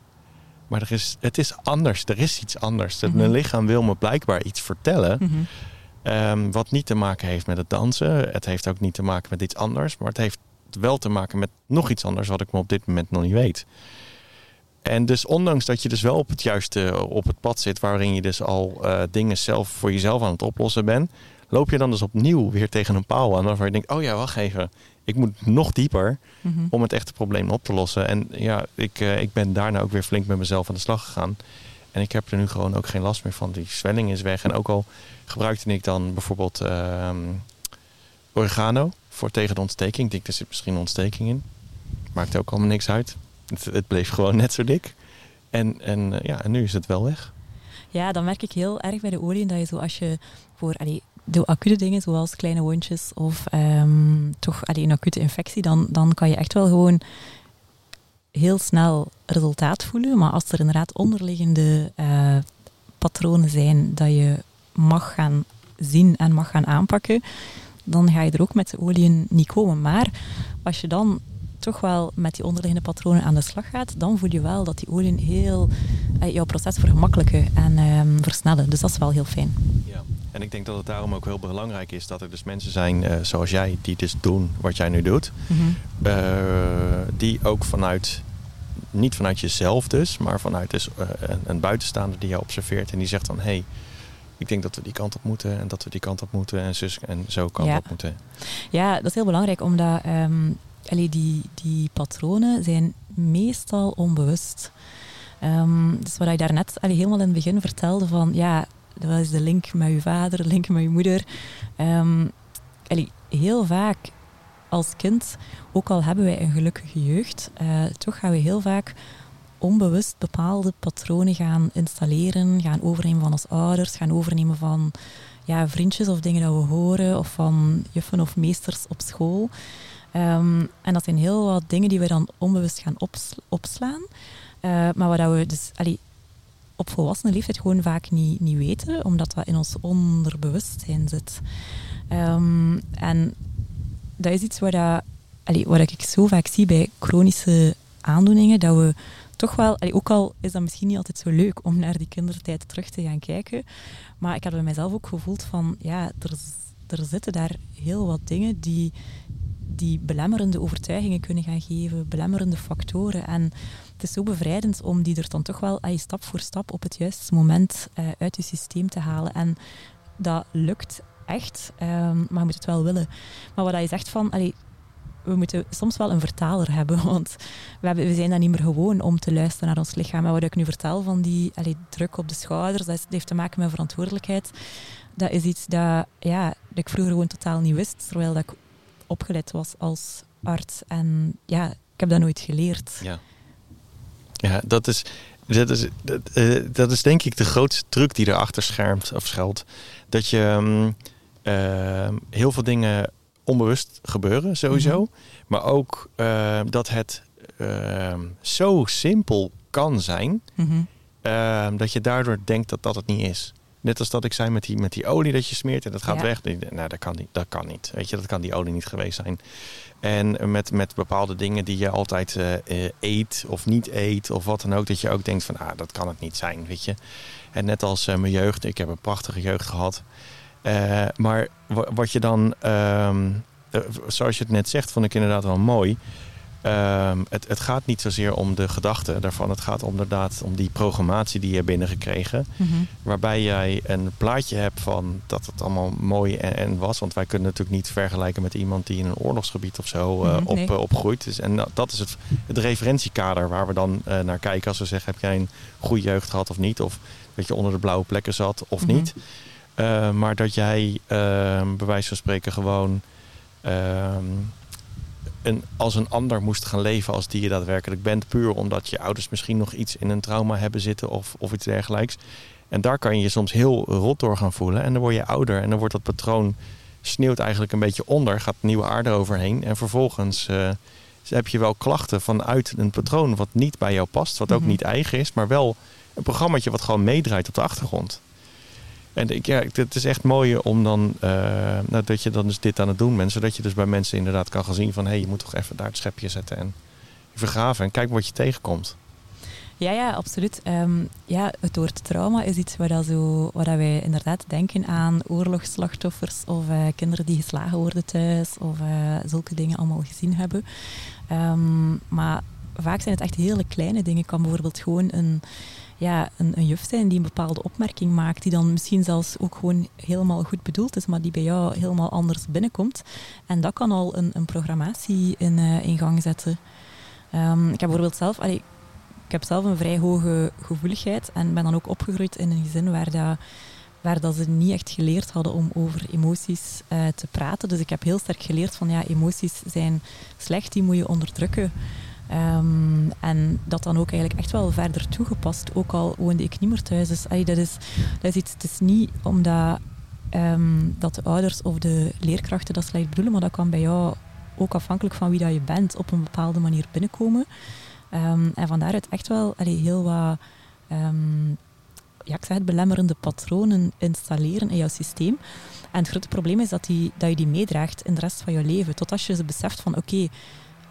[SPEAKER 3] Maar er is, het is anders. Er is iets anders. Mijn lichaam wil me blijkbaar iets vertellen... Um, wat niet te maken heeft met het dansen. Het heeft ook niet te maken met iets anders. Maar het heeft wel te maken met nog iets anders wat ik me op dit moment nog niet weet. En dus ondanks dat je dus wel op het juiste op het pad zit, waarin je dus al uh, dingen zelf voor jezelf aan het oplossen bent, loop je dan dus opnieuw weer tegen een paal aan waarvan je denkt, oh ja, wacht even, ik moet nog dieper mm -hmm. om het echte probleem op te lossen. En ja, ik, uh, ik ben daarna ook weer flink met mezelf aan de slag gegaan. En ik heb er nu gewoon ook geen last meer van. Die zwelling is weg. En ook al gebruikte ik dan bijvoorbeeld uh, oregano voor tegen de ontsteking. Ik denk, er zit misschien een ontsteking in. Maakt ook allemaal niks uit. Het, bleef gewoon net zo dik. En, en, uh, ja, en nu is het wel weg.
[SPEAKER 4] Ja, dan merk ik heel erg bij de olie dat je zo als je voor allee, de acute dingen zoals kleine wondjes of um, toch allee, een acute infectie, dan, dan kan je echt wel gewoon heel snel resultaat voelen. Maar als er inderdaad onderliggende uh, patronen zijn dat je mag gaan zien en mag gaan aanpakken, dan ga je er ook met de oliën niet komen. Maar als je dan toch wel met die onderliggende patronen aan de slag gaat, dan voel je wel dat die oliën heel uh, jouw proces vergemakkelijken en um, versnellen. Dus dat is wel heel fijn.
[SPEAKER 3] Ja. En ik denk dat het daarom ook heel belangrijk is dat er dus mensen zijn uh, zoals jij, die dus doen wat jij nu doet. Mm -hmm. uh, die ook vanuit, niet vanuit jezelf dus, maar vanuit dus, een, een, buitenstaander die jou observeert en die zegt dan, hé, hey, ik denk dat we die kant op moeten en dat we die kant op moeten en, zus, en zo kant
[SPEAKER 4] ja.
[SPEAKER 3] op moeten.
[SPEAKER 4] Ja, dat is heel belangrijk, omdat um, allee, die, die patronen zijn meestal onbewust. Um, dus wat ik daarnet allee, helemaal in het begin vertelde van, ja, dat is de link met je vader, de link met je moeder. Um, allee, heel vaak als kind, ook al hebben wij een gelukkige jeugd, uh, toch gaan we heel vaak onbewust bepaalde patronen gaan installeren, gaan overnemen van ons ouders, gaan overnemen van ja, vriendjes of dingen dat we horen, of van juffen of meesters op school. Um, en dat zijn heel wat dingen die we dan onbewust gaan ops opslaan. Uh, maar waar we dus allee, op volwassene leeftijd gewoon vaak niet, niet weten, omdat dat in ons onderbewustzijn zit. Um, en dat is iets waar, ik zo vaak zie bij chronische aandoeningen, dat we toch wel, ook al is dat misschien niet altijd zo leuk om naar die kindertijd terug te gaan kijken, maar ik had bij mezelf ook gevoeld van, ja, er, er zitten daar heel wat dingen die, die belemmerende overtuigingen kunnen gaan geven, belemmerende factoren. En het is zo bevrijdend om die er dan toch wel allee, stap voor stap op het juiste moment uh, uit je systeem te halen. En dat lukt echt, um, maar je moet het wel willen. Maar wat je zegt van, we moeten soms wel een vertaler hebben, want we, hebben, we zijn dan niet meer gewoon om te luisteren naar ons lichaam. En wat ik nu vertel van die druk op de schouders, dat, heeft te maken met verantwoordelijkheid. Dat is iets dat, ja, dat ik vroeger gewoon totaal niet wist, terwijl dat ik opgeleid was als arts. En ja, ik heb dat nooit geleerd.
[SPEAKER 3] Ja, ja dat is... Dat is, dat, dat is denk ik de grootste truc die erachter schermt of schuilt. Dat je uh, heel veel dingen onbewust gebeuren, sowieso.
[SPEAKER 4] Mhm.
[SPEAKER 3] Maar ook eh, dat het eh, zo simpel kan zijn,
[SPEAKER 4] Mhm.
[SPEAKER 3] dat je daardoor denkt dat dat het niet is. Net als dat ik zei met die, met die olie dat je smeert en dat gaat
[SPEAKER 4] Ja.
[SPEAKER 3] weg. Nou, dat kan, niet, dat kan niet. Weet je, dat kan die olie niet geweest zijn. En met, met bepaalde dingen die je altijd eh, eh, eet of niet eet of wat dan ook, dat je ook denkt van, ah, dat kan het niet zijn, weet je. En net als eh, mijn jeugd, ik heb een prachtige jeugd gehad. Eh, maar wa- wat je dan, ehm, eh, zoals je het net zegt, vond ik inderdaad wel mooi. Ehm, het, het gaat niet zozeer om de gedachte daarvan. Het gaat om, inderdaad om die programmatie die je hebt binnengekregen.
[SPEAKER 4] Mhm.
[SPEAKER 3] Waarbij jij een plaatje hebt van dat het allemaal mooi en, en was. Want wij kunnen natuurlijk niet vergelijken met iemand die in een oorlogsgebied of zo eh,
[SPEAKER 4] Mhm,
[SPEAKER 3] op,
[SPEAKER 4] nee.
[SPEAKER 3] opgroeit. Dus, en dat- is het, het referentiekader waar we dan naar kijken. Als we zeggen, heb jij een goede jeugd gehad of niet? Of dat je onder de blauwe plekken zat of
[SPEAKER 4] Mhm.
[SPEAKER 3] niet. Eh, maar dat jij eh, bij wijze van spreken gewoon ehm, een, als een ander moest gaan leven als die je daadwerkelijk bent. Puur omdat je ouders misschien nog iets in een trauma hebben zitten of, of iets dergelijks. En daar kan je je soms heel rot door gaan voelen. En dan word je ouder en dan wordt dat patroon sneeuwt eigenlijk een beetje onder. Gaat nieuwe aarde overheen. En vervolgens eh, heb je wel klachten vanuit een patroon wat niet bij jou past. Wat ook
[SPEAKER 4] Mhm.
[SPEAKER 3] niet eigen is. Maar wel een programmaatje wat gewoon meedraait op de achtergrond. En ik, ja, het is echt mooi om dan, eh, nou, dat je dan dus dit aan het doen bent. Zodat je dus bij mensen inderdaad kan gaan zien van... hé, hey, je moet toch even daar het schepje zetten en vergraven. En kijk wat je tegenkomt.
[SPEAKER 4] Ja, ja, absoluut. Ehm, ja, het woord trauma is iets waar, dat zo, waar dat wij inderdaad denken aan oorlogsslachtoffers of eh, kinderen die geslagen worden thuis of eh, zulke dingen allemaal gezien hebben. Ehm, maar vaak zijn het echt hele kleine dingen. Het kan bijvoorbeeld gewoon een, ja, een, een juf zijn die een bepaalde opmerking maakt, die dan misschien zelfs ook gewoon helemaal goed bedoeld is, maar die bij jou helemaal anders binnenkomt. En dat kan al een, een programmatie in, eh, in gang zetten. Ehm, ik heb bijvoorbeeld zelf... allee, ik heb zelf een vrij hoge gevoeligheid en ben dan ook opgegroeid in een gezin waar, dat, waar dat ze niet echt geleerd hadden om over emoties eh, te praten. Dus ik heb heel sterk geleerd van ja, emoties zijn slecht, die moet je onderdrukken. Ehm, en dat dan ook eigenlijk echt wel verder toegepast, ook al woonde ik niet meer thuis. Dus dat, is, dat is iets, het is niet omdat ehm, dat de ouders of de leerkrachten dat slecht bedoelen, maar dat kan bij jou ook afhankelijk van wie dat je bent op een bepaalde manier binnenkomen. Ehm, en van daaruit echt wel heel wat ja, ik zeg het, belemmerende patronen installeren in jouw systeem. En het grote probleem is dat, die, dat je die meedraagt in de rest van je leven. Tot als je ze beseft van oké,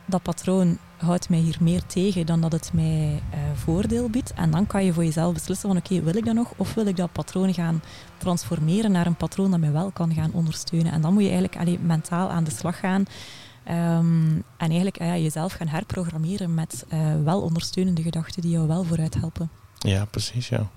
[SPEAKER 4] dat patroon houdt mij hier meer tegen dan dat het mij eh, voordeel biedt. En dan kan je voor jezelf beslissen van oké, wil ik dat nog? Of wil ik dat patroon gaan transformeren naar een patroon dat mij wel kan gaan ondersteunen? En dan moet je eigenlijk allee, mentaal aan de slag gaan. Ehm, en eigenlijk eh, jezelf gaan herprogrammeren met eh, wel ondersteunende gedachten die jou wel vooruit helpen.
[SPEAKER 3] Ja, precies, ja.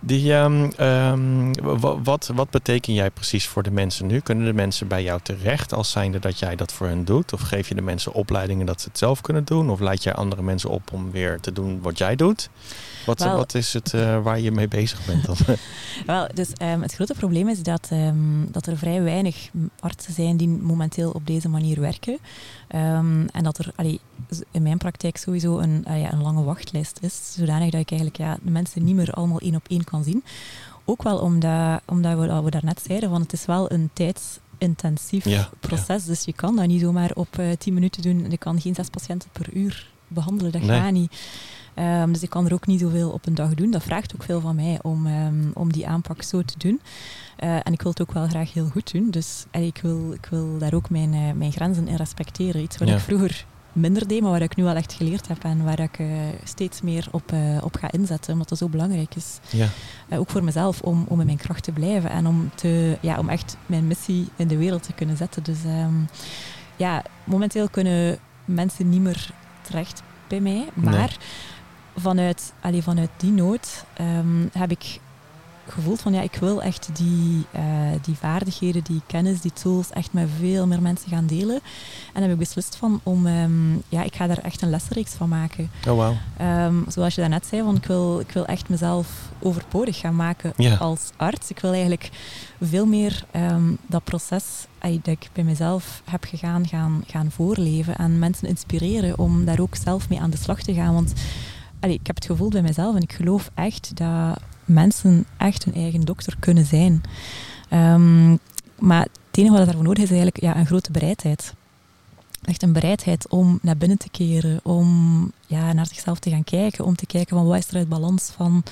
[SPEAKER 3] Die, ehm, ehm, wa- wat, wat beteken jij precies voor de mensen nu? Kunnen de mensen bij jou terecht als zijnde dat jij dat voor hen doet? Of geef je de mensen opleidingen dat ze het zelf kunnen doen? Of leid jij andere mensen op om weer te doen wat jij doet? Wat, wat is het eh, waar je mee bezig bent dan?
[SPEAKER 4] Wel, dus ehm, het grote probleem is dat, dat er vrij weinig artsen zijn die momenteel op deze manier werken. Ehm, en dat er allee, in mijn praktijk sowieso een, ja, een lange wachtlijst is. Zodanig dat ik eigenlijk ja, de mensen niet meer allemaal één op één kan zien. Ook wel omdat, omdat we, we daarnet zeiden, van het is wel een tijdsintensief
[SPEAKER 3] Ja,
[SPEAKER 4] proces. Dus je kan dat niet zomaar op eh 10 minuten doen. Je kan geen zes patiënten per uur behandelen. Dat
[SPEAKER 3] Nee.
[SPEAKER 4] gaat niet. Ehm, dus ik kan er ook niet zoveel op een dag doen. Dat vraagt ook veel van mij om, ehm, om die aanpak zo te doen. Eh, en ik wil het ook wel graag heel goed doen. Dus ik, wil, ik wil daar ook mijn, eh, mijn grenzen in respecteren. Iets wat
[SPEAKER 3] Ja.
[SPEAKER 4] ik vroeger minder deed, maar waar ik nu wel echt geleerd heb en waar ik eh, steeds meer op, op ga inzetten, omdat dat zo belangrijk is.
[SPEAKER 3] ja.
[SPEAKER 4] Ook voor mezelf, om, om in mijn kracht te blijven en om, te, ja, om echt mijn missie in de wereld te kunnen zetten. Dus ehm, ja, momenteel kunnen mensen niet meer terecht bij mij, maar vanuit, allee, vanuit die nood ehm, heb ik gevoeld van ja, ik wil echt die, eh, die vaardigheden, die kennis, die tools echt met veel meer mensen gaan delen. En heb ik beslist van om, ehm, ja, ik ga daar echt een lesreeks van maken.
[SPEAKER 3] Oh, wauw.
[SPEAKER 4] Ehm, zoals je daarnet zei, van ik, wil, ik wil echt mezelf overbodig gaan maken als arts. Ik wil eigenlijk veel meer ehm, dat proces dat ik bij mezelf heb gegaan, gaan, gaan voorleven. En mensen inspireren om daar ook zelf mee aan de slag te gaan. Want allee, ik heb het gevoel bij mezelf en ik geloof echt dat mensen echt hun eigen dokter kunnen zijn. Ehm, maar het enige wat daarvoor nodig is, is eigenlijk ja, een grote bereidheid. Echt een bereidheid om naar binnen te keren, om ja, naar zichzelf te gaan kijken, om te kijken van wat is er uit balans, van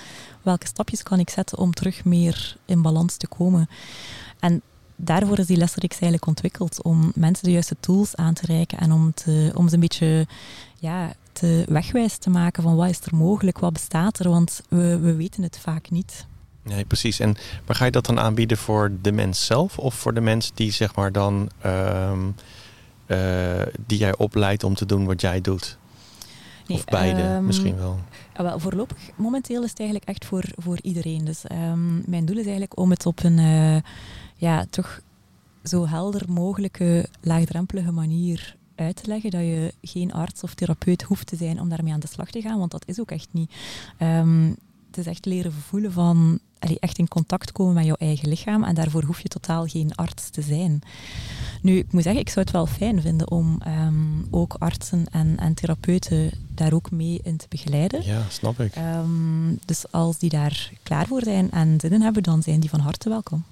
[SPEAKER 4] welke stapjes kan ik zetten om terug meer in balans te komen. En daarvoor is die lesreeks eigenlijk ontwikkeld, om mensen de juiste tools aan te reiken en om, te, om ze een beetje ja, te wegwijs te maken van wat is er mogelijk, wat bestaat er, want we, we weten het vaak niet.
[SPEAKER 3] Nee, precies. En maar ga je dat dan aanbieden voor de mens zelf of voor de mensen die zeg maar dan ehm, eh, die jij opleidt om te doen wat jij doet?
[SPEAKER 4] Nee,
[SPEAKER 3] of beide
[SPEAKER 4] ehm,
[SPEAKER 3] misschien wel.
[SPEAKER 4] Ja, wel, voorlopig, momenteel is het eigenlijk echt voor, voor iedereen. Dus ehm, mijn doel is eigenlijk om het op een eh, ja, toch zo helder mogelijke, laagdrempelige manier uit te leggen dat je geen arts of therapeut hoeft te zijn om daarmee aan de slag te gaan, want dat is ook echt niet. Ehm, het is echt leren voelen van, allee, echt in contact komen met jouw eigen lichaam en daarvoor hoef je totaal geen arts te zijn. Nu, ik moet zeggen, ik zou het wel fijn vinden om ehm, ook artsen en, en therapeuten daar ook mee in te begeleiden.
[SPEAKER 3] Ja, snap ik.
[SPEAKER 4] Ehm, dus als die daar klaar voor zijn en zin in hebben, dan zijn die van harte welkom.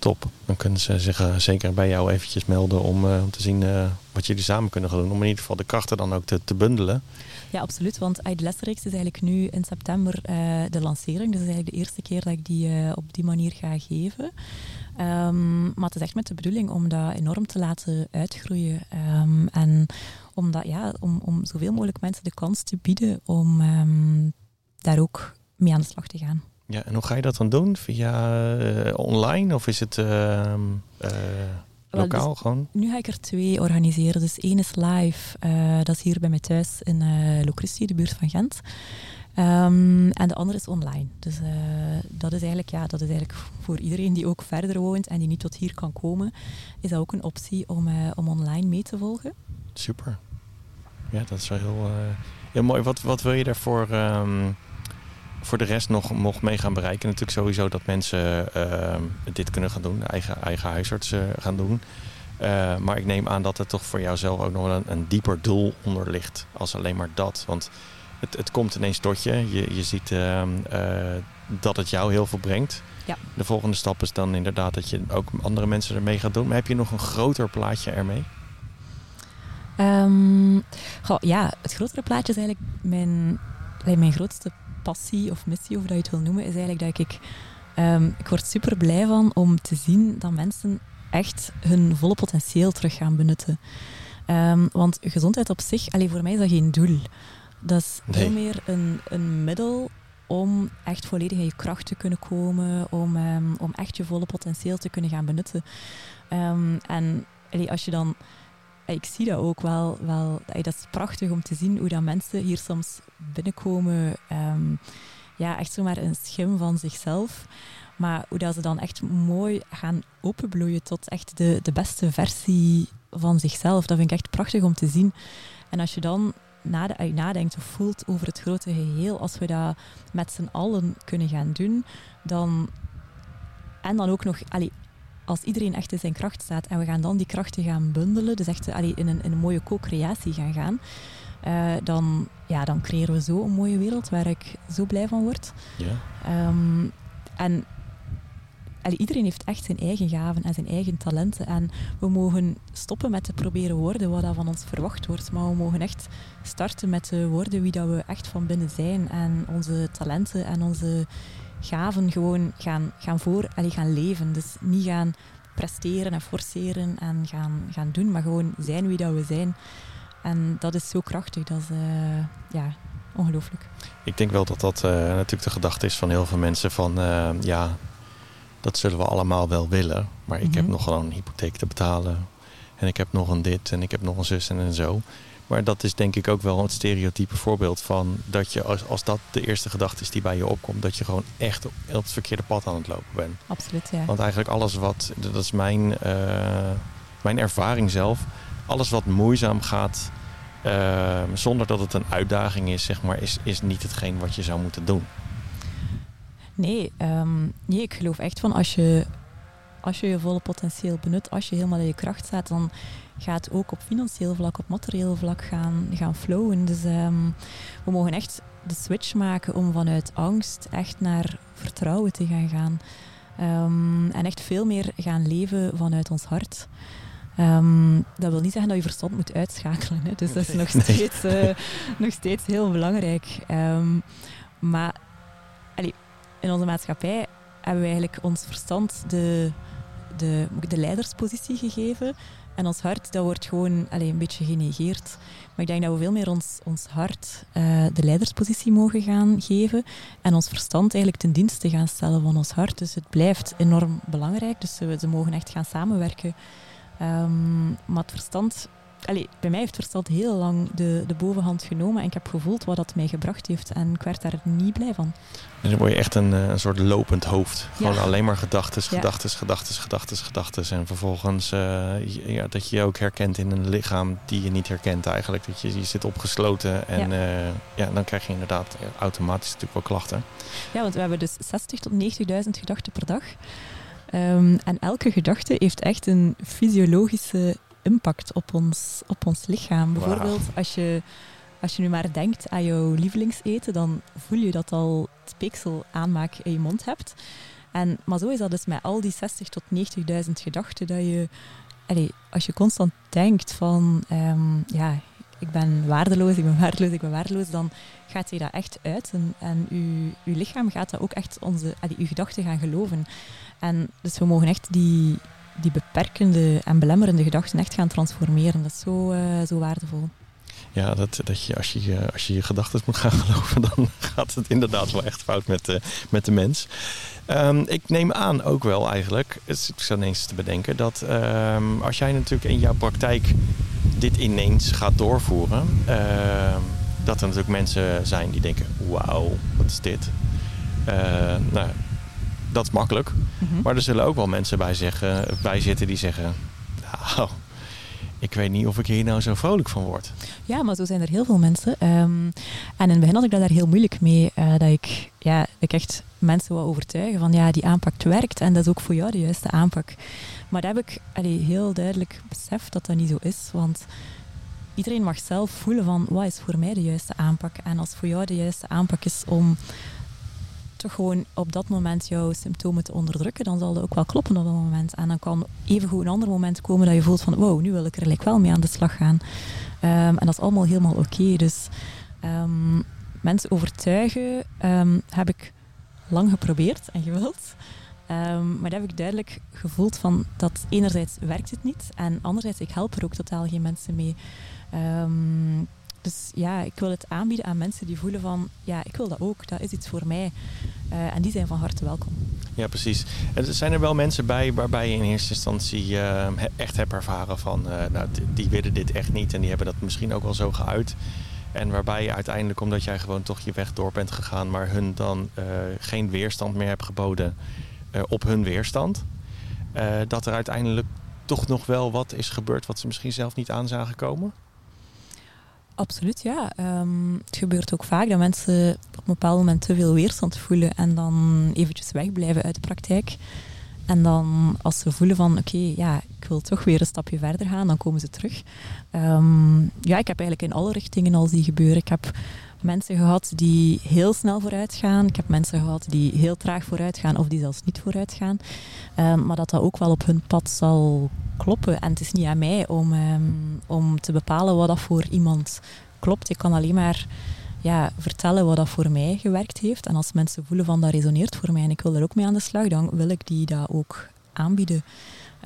[SPEAKER 3] Top. Dan kunnen ze zich eh, zeker bij jou eventjes melden om, om te zien eh, wat jullie samen kunnen gaan doen. Om in ieder geval de krachten dan ook te, te bundelen.
[SPEAKER 4] Ja, absoluut. Want uit de lesreeks is eigenlijk nu in september de lancering. Dus is eigenlijk de eerste keer dat ik die op die manier ga geven. Ehm, maar het is echt met de bedoeling om dat enorm te laten uitgroeien. Ehm, en om, dat, ja, om, om zoveel mogelijk mensen de kans te bieden om ehm, daar ook mee aan de slag te gaan.
[SPEAKER 3] Ja, en hoe ga je dat dan doen? Via uh, online of is het uh, uh, lokaal
[SPEAKER 4] dus
[SPEAKER 3] gewoon?
[SPEAKER 4] Nu ga ik er twee organiseren. Dus één is live, uh, dat is hier bij mij thuis in uh, Locristi, de buurt van Gent. Um, en de andere is online. Dus dat, is eigenlijk, ja, dat is eigenlijk voor iedereen die ook verder woont en die niet tot hier kan komen, is dat ook een optie om, om online mee te volgen.
[SPEAKER 3] Super. Ja, dat is wel heel, heel mooi. Wat, wat wil je daarvoor... Um, voor de rest nog, nog mee gaan bereiken. Natuurlijk sowieso dat mensen uh, dit kunnen gaan doen, eigen, eigen huisarts uh, gaan doen. Uh, maar ik neem aan dat er toch voor jouzelf ook nog een, een dieper doel onder ligt als alleen maar dat. Want het, het komt ineens tot je. Je, je ziet ehm, dat het jou heel veel brengt.
[SPEAKER 4] Ja.
[SPEAKER 3] De volgende stap is dan inderdaad dat je ook andere mensen ermee gaat doen. Maar heb je nog een groter plaatje ermee?
[SPEAKER 4] Um, goh, ja, het grotere plaatje is eigenlijk mijn, mijn grootste passie of missie, of dat je het wil noemen, is eigenlijk dat ik... Um, ik word super blij van om te zien dat mensen echt hun volle potentieel terug gaan benutten. Um, want gezondheid op zich, allee, voor mij is dat geen doel. Dat is
[SPEAKER 3] Nee.
[SPEAKER 4] veel meer een, een middel om echt volledig in je kracht te kunnen komen, om, um, om echt je volle potentieel te kunnen gaan benutten. En allee, als je dan ik zie dat ook wel. wel dat is prachtig om te zien hoe dat mensen hier soms binnenkomen. Um, ja, echt zomaar een schim van zichzelf. Maar hoe dat ze dan echt mooi gaan openbloeien tot echt de, de beste versie van zichzelf. Dat vind ik echt prachtig om te zien. En als je dan nade, nadenkt of voelt over het grote geheel, als we dat met z'n allen kunnen gaan doen, dan... En dan ook nog... Als iedereen echt in zijn kracht staat en we gaan dan die krachten gaan bundelen, dus echt in, een, in een mooie co-creatie gaan gaan, uh, dan, ja, dan creëren we zo een mooie wereld waar ik zo blij van word.
[SPEAKER 3] Ja.
[SPEAKER 4] Um, en allee, iedereen heeft echt zijn eigen gaven en zijn eigen talenten. En we mogen stoppen met te proberen worden wat dat van ons verwacht wordt. Maar we mogen echt starten met te worden wie dat we echt van binnen zijn. En onze talenten en onze gaven gewoon gaan, gaan voor, allee, gaan leven. Dus niet gaan presteren en forceren en gaan, gaan doen, maar gewoon zijn wie dat we zijn. En dat is zo krachtig, dat is uh, ja, ongelooflijk.
[SPEAKER 3] Ik denk wel dat dat uh, natuurlijk de gedachte is van heel veel mensen van uh, ja, dat zullen we allemaal wel willen, maar ik mm -hmm. heb nog gewoon een hypotheek te betalen en ik heb nog een dit en ik heb nog een zus en een zo. Maar dat is denk ik ook wel het stereotype voorbeeld van dat je, als, als dat de eerste gedachte is die bij je opkomt, dat je gewoon echt op, op het verkeerde pad aan het lopen bent.
[SPEAKER 4] Absoluut, ja.
[SPEAKER 3] Want eigenlijk alles wat, dat is mijn, uh, mijn ervaring zelf, alles wat moeizaam gaat, uh, zonder dat het een uitdaging is, zeg maar, is, is niet hetgeen wat je zou moeten doen.
[SPEAKER 4] Nee, um, nee ik geloof echt van als je, als je je volle potentieel benut, als je helemaal in je kracht staat, dan gaat ook op financieel vlak, op materieel vlak gaan, gaan flowen. Dus um, we mogen echt de switch maken om vanuit angst echt naar vertrouwen te gaan gaan. Ehm, en echt veel meer gaan leven vanuit ons hart. Ehm, dat wil niet zeggen dat je verstand moet uitschakelen. Hè. Dus dat is nog steeds, uh, nog steeds heel belangrijk. Ehm, maar allee, in onze maatschappij hebben we eigenlijk ons verstand de, de, de leiderspositie gegeven. En ons hart, dat wordt gewoon allee, een beetje genegeerd. Maar ik denk dat we veel meer ons, ons hart uh, de leiderspositie mogen gaan geven. En ons verstand eigenlijk ten dienste gaan stellen van ons hart. Dus het blijft enorm belangrijk. Dus ze, ze mogen echt gaan samenwerken. Um, maar het verstand Allee, bij mij heeft verstand heel lang de, de bovenhand genomen en ik heb gevoeld wat dat mij gebracht heeft en ik werd daar niet blij van.
[SPEAKER 3] Dan word je echt een, een soort lopend hoofd. Gewoon alleen maar gedachten, gedachten, gedachten, gedachten, gedachten. En vervolgens uh, ja, dat je je ook herkent in een lichaam die je niet herkent eigenlijk. Dat je, je zit opgesloten en ja. Uh, ja, dan krijg je inderdaad automatisch natuurlijk wel klachten.
[SPEAKER 4] Ja, want we hebben dus 60 tot 90.000 gedachten per dag. Um, en elke gedachte heeft echt een fysiologische impact op ons, op ons lichaam. Bijvoorbeeld, wow. als, je, als je nu maar denkt aan jouw lievelingseten, dan voel je dat al het speeksel aanmaak in je mond hebt. En, maar zo is dat dus met al die 60 tot 90.000 gedachten, dat je, allez, als je constant denkt van, um, ja, ik ben waardeloos, ik ben waardeloos, ik ben waardeloos, dan gaat je dat echt uit. En, en uw, uw lichaam gaat dat ook echt, onze, allee, uw gedachten gaan geloven. En dus we mogen echt die, die beperkende en belemmerende gedachten echt gaan transformeren. Dat is zo, uh, zo waardevol.
[SPEAKER 3] Ja, dat, dat je, als, je, als je je gedachten moet gaan geloven, dan gaat het inderdaad wel echt fout met, uh, met de mens. Um, ik neem aan ook wel eigenlijk, het is ineens te bedenken, dat um, als jij natuurlijk in jouw praktijk dit ineens gaat doorvoeren, uh, dat er natuurlijk mensen zijn die denken, wauw, wat is dit? Uh, nou, dat is makkelijk. Mm-hmm. Maar er zullen ook wel mensen bij, zeggen, bij zitten die zeggen... Nou, ik weet niet of ik hier nou zo vrolijk van word.
[SPEAKER 4] Ja, maar zo zijn er heel veel mensen. Um, en in het begin had ik dat daar heel moeilijk mee. Uh, dat ik, ja, ik echt mensen wil overtuigen van ja, die aanpak werkt. En dat is ook voor jou de juiste aanpak. Maar dat heb ik allee, heel duidelijk beseft dat dat niet zo is. Want iedereen mag zelf voelen van wat is voor mij de juiste aanpak. En als voor jou de juiste aanpak is om toch gewoon op dat moment jouw symptomen te onderdrukken, dan zal dat ook wel kloppen op dat moment. En dan kan evengoed een ander moment komen dat je voelt van wow, nu wil ik er like wel mee aan de slag gaan. Um, en dat is allemaal helemaal oké. Dus um, mensen overtuigen um, heb ik lang geprobeerd en gewild. maar dat heb ik duidelijk gevoeld van dat enerzijds werkt het niet en anderzijds ik help er ook totaal geen mensen mee. Dus ja, ik wil het aanbieden aan mensen die voelen van, ja, ik wil dat ook, dat is iets voor mij. Uh, en die zijn van harte welkom.
[SPEAKER 3] Ja, precies. En zijn er wel mensen bij waarbij je in eerste instantie uh, echt hebt ervaren van, uh, nou, die willen dit echt niet en die hebben dat misschien ook wel zo geuit. En waarbij je uiteindelijk, omdat jij gewoon toch je weg door bent gegaan, maar hun dan geen weerstand meer hebt geboden op hun weerstand. dat er uiteindelijk toch nog wel wat is gebeurd wat ze misschien zelf niet aan zagen komen?
[SPEAKER 4] Absoluut, ja. Um, het gebeurt ook vaak dat mensen op een bepaald moment te veel weerstand voelen en dan eventjes wegblijven uit de praktijk. En dan als ze voelen van oké, ja, ik wil toch weer een stapje verder gaan, dan komen ze terug. Um, ja, ik heb eigenlijk in alle richtingen al die gebeuren. Ik heb mensen gehad die heel snel vooruit gaan. Ik heb mensen gehad die heel traag vooruit gaan of die zelfs niet vooruit gaan. Um, maar dat dat ook wel op hun pad zal kloppen. En het is niet aan mij om, um, om te bepalen wat dat voor iemand klopt. Ik kan alleen maar ja, vertellen wat dat voor mij gewerkt heeft. En als mensen voelen van dat resoneert voor mij en ik wil er ook mee aan de slag, dan wil ik die dat ook aanbieden.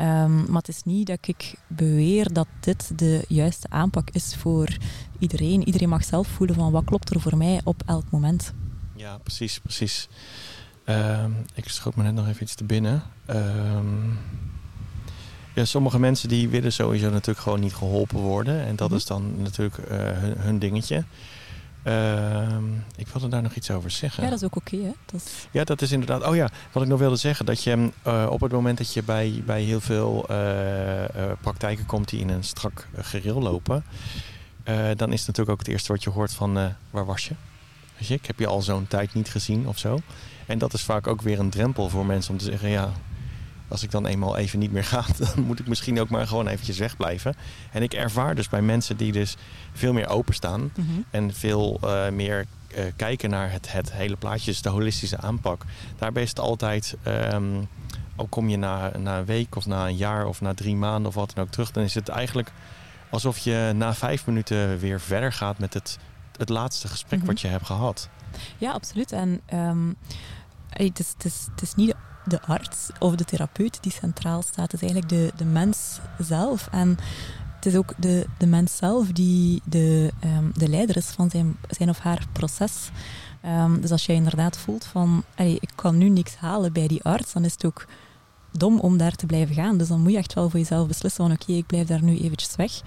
[SPEAKER 4] Um, maar het is niet dat ik beweer dat dit de juiste aanpak is voor iedereen. Iedereen mag zelf voelen van wat klopt er voor mij op elk moment.
[SPEAKER 3] Ja, precies, precies. Um, ik schoot me net nog even iets te binnen. Um, ja, sommige mensen die willen sowieso natuurlijk gewoon niet geholpen worden. En dat mm -hmm. is dan natuurlijk uh, hun, hun, dingetje. Uh, ik wilde daar nog iets over zeggen.
[SPEAKER 4] Ja, dat is ook oké, okay, is...
[SPEAKER 3] Ja, dat is inderdaad... Oh ja, wat ik nog wilde zeggen. Dat je uh, op het moment dat je bij, bij heel veel uh, praktijken komt die in een strak gereel lopen... dan is het natuurlijk ook het eerste wat je hoort van... waar was je? Weet je, ik heb je al zo'n tijd niet gezien of zo. En dat is vaak ook weer een drempel voor mensen om te zeggen... ja, als ik dan eenmaal even niet meer ga, dan moet ik misschien ook maar gewoon eventjes wegblijven. En ik ervaar dus bij mensen die dus veel meer openstaan mm -hmm. en veel uh, meer uh, kijken naar het, het hele plaatje, dus de holistische aanpak. Daarbij is het altijd um, ook kom je na, na een week of na een jaar of na drie maanden of wat dan ook terug, dan is het eigenlijk alsof je na vijf minuten weer verder gaat met het, het laatste gesprek
[SPEAKER 4] Mhm.
[SPEAKER 3] wat je hebt gehad.
[SPEAKER 4] Ja, absoluut. En ehm, het, is, het, is, het is niet de arts of de therapeut die centraal staat. Het is eigenlijk de, de mens zelf. En het is ook de, de mens zelf die de, ehm, de leider is van zijn, zijn of haar proces. Ehm, dus als jij inderdaad voelt van, ik kan nu niks halen bij die arts, dan is het ook dom om daar te blijven gaan. Dus dan moet je echt wel voor jezelf beslissen van, oké, ik blijf daar nu eventjes weg.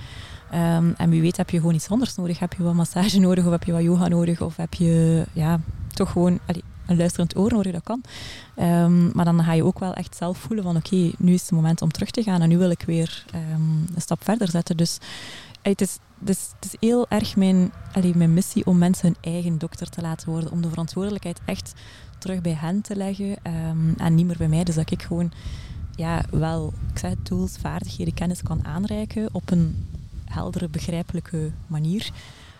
[SPEAKER 4] Ehm, en wie weet heb je gewoon iets anders nodig. Heb je wat massage nodig of heb je wat yoga nodig of heb je ja, toch gewoon een luisterend oor nodig, dat kan. Ehm, maar dan ga je ook wel echt zelf voelen van oké, nu is het moment om terug te gaan en nu wil ik weer ehm, een stap verder zetten. Dus ey, het, is, is, het is heel erg mijn, allee, mijn missie om mensen hun eigen dokter te laten worden. Om de verantwoordelijkheid echt terug bij hen te leggen ehm, en niet meer bij mij. Dus dat ik gewoon ja, wel, ik zeg tools, vaardigheden, kennis kan aanreiken op een heldere, begrijpelijke manier.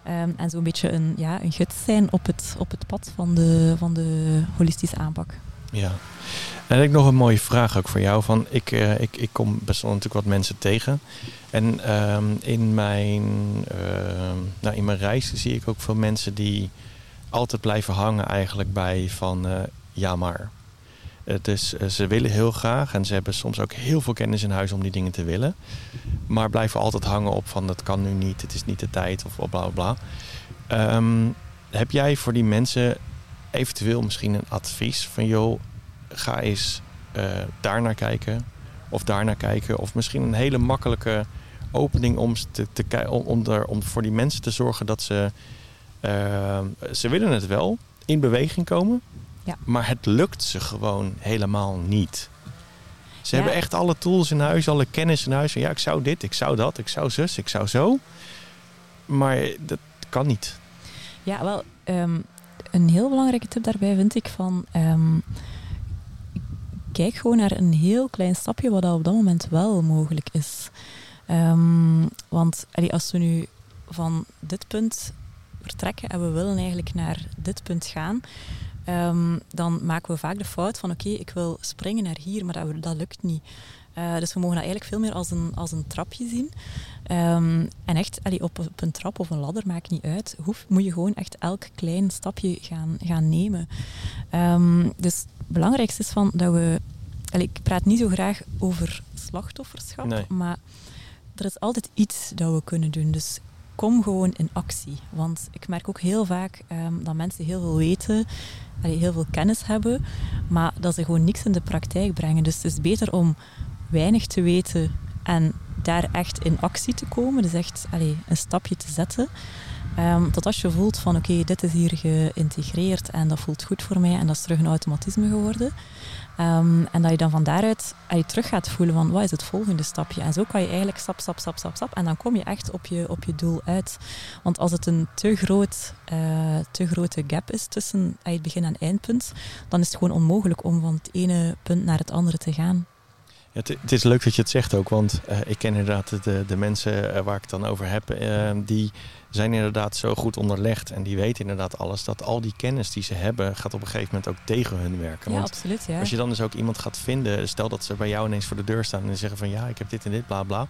[SPEAKER 4] Ehm, en zo'n beetje een, ja, een gids zijn op het, op het pad van de, van de holistische aanpak.
[SPEAKER 3] Ja. En ik nog een mooie vraag ook voor jou. Van, ik, eh, ik, ik kom best wel natuurlijk wat mensen tegen. En ehm, in, mijn, ehm, nou, in mijn reis zie ik ook veel mensen die altijd blijven hangen eigenlijk bij van eh, ja maar. Dus ze willen heel graag en ze hebben soms ook heel veel kennis in huis om die dingen te willen. Maar blijven altijd hangen op van dat kan nu niet, het is niet de tijd of bla bla bla. Ehm, heb jij voor die mensen eventueel misschien een advies van joh, ga eens eh daar naar kijken of daar naar kijken. Of misschien een hele makkelijke opening om, te, om, om, om voor die mensen te zorgen dat ze, eh, ze willen het wel in beweging komen,
[SPEAKER 4] Ja.
[SPEAKER 3] maar het lukt ze gewoon helemaal niet. Ze
[SPEAKER 4] Ja.
[SPEAKER 3] hebben echt alle tools in huis, alle kennis in huis. Van, ja, ik zou dit, ik zou dat, ik zou zus, ik zou zo. Maar dat kan niet.
[SPEAKER 4] Ja, wel, ehm, een heel belangrijke tip daarbij vind ik van... ehm, kijk gewoon naar een heel klein stapje wat op dat moment wel mogelijk is. Ehm, want allee, als we nu van dit punt vertrekken en we willen eigenlijk naar dit punt gaan, ehm, dan maken we vaak de fout van oké, ik wil springen naar hier, maar dat, dat lukt niet. Eh, dus we mogen dat eigenlijk veel meer als een, als een trapje zien. Ehm, en echt, allee, op, op een trap of een ladder, maakt niet uit. Hoef, moet je gewoon echt elk klein stapje gaan, gaan nemen. Ehm, dus het belangrijkste is van dat we... allee, ik praat niet zo graag over slachtofferschap,
[SPEAKER 3] Nee.
[SPEAKER 4] maar er is altijd iets dat we kunnen doen. Dus kom gewoon in actie. Want ik merk ook heel vaak ehm, dat mensen heel veel weten, heel veel kennis hebben, maar dat ze gewoon niks in de praktijk brengen. Dus het is beter om weinig te weten en daar echt in actie te komen. Dus echt een stapje te zetten. Ehm, tot als je voelt van oké, dit is hier geïntegreerd en dat voelt goed voor mij en dat is terug een automatisme geworden. Ehm, en dat je dan van daaruit allee, terug gaat voelen van wat is het volgende stapje. En zo kan je eigenlijk stap, stap, stap, stap, stap. En dan kom je echt op je, op je doel uit. Want als het een te, groot, eh, te grote gap is tussen het begin en eindpunt, dan is het gewoon onmogelijk om van het ene punt naar het andere te gaan.
[SPEAKER 3] Ja, het, het is leuk dat je het zegt ook, want eh, ik ken inderdaad de, de mensen eh, waar ik het dan over heb, eh, die zijn inderdaad zo goed onderlegd en die weten inderdaad alles, dat al die kennis die ze hebben gaat op een gegeven moment ook tegen hun werken.
[SPEAKER 4] Ja,
[SPEAKER 3] Want
[SPEAKER 4] absoluut. Ja.
[SPEAKER 3] als je dan dus ook iemand gaat vinden, stel dat ze bij jou ineens voor de deur staan en zeggen van ja, ik heb dit en dit, bla bla.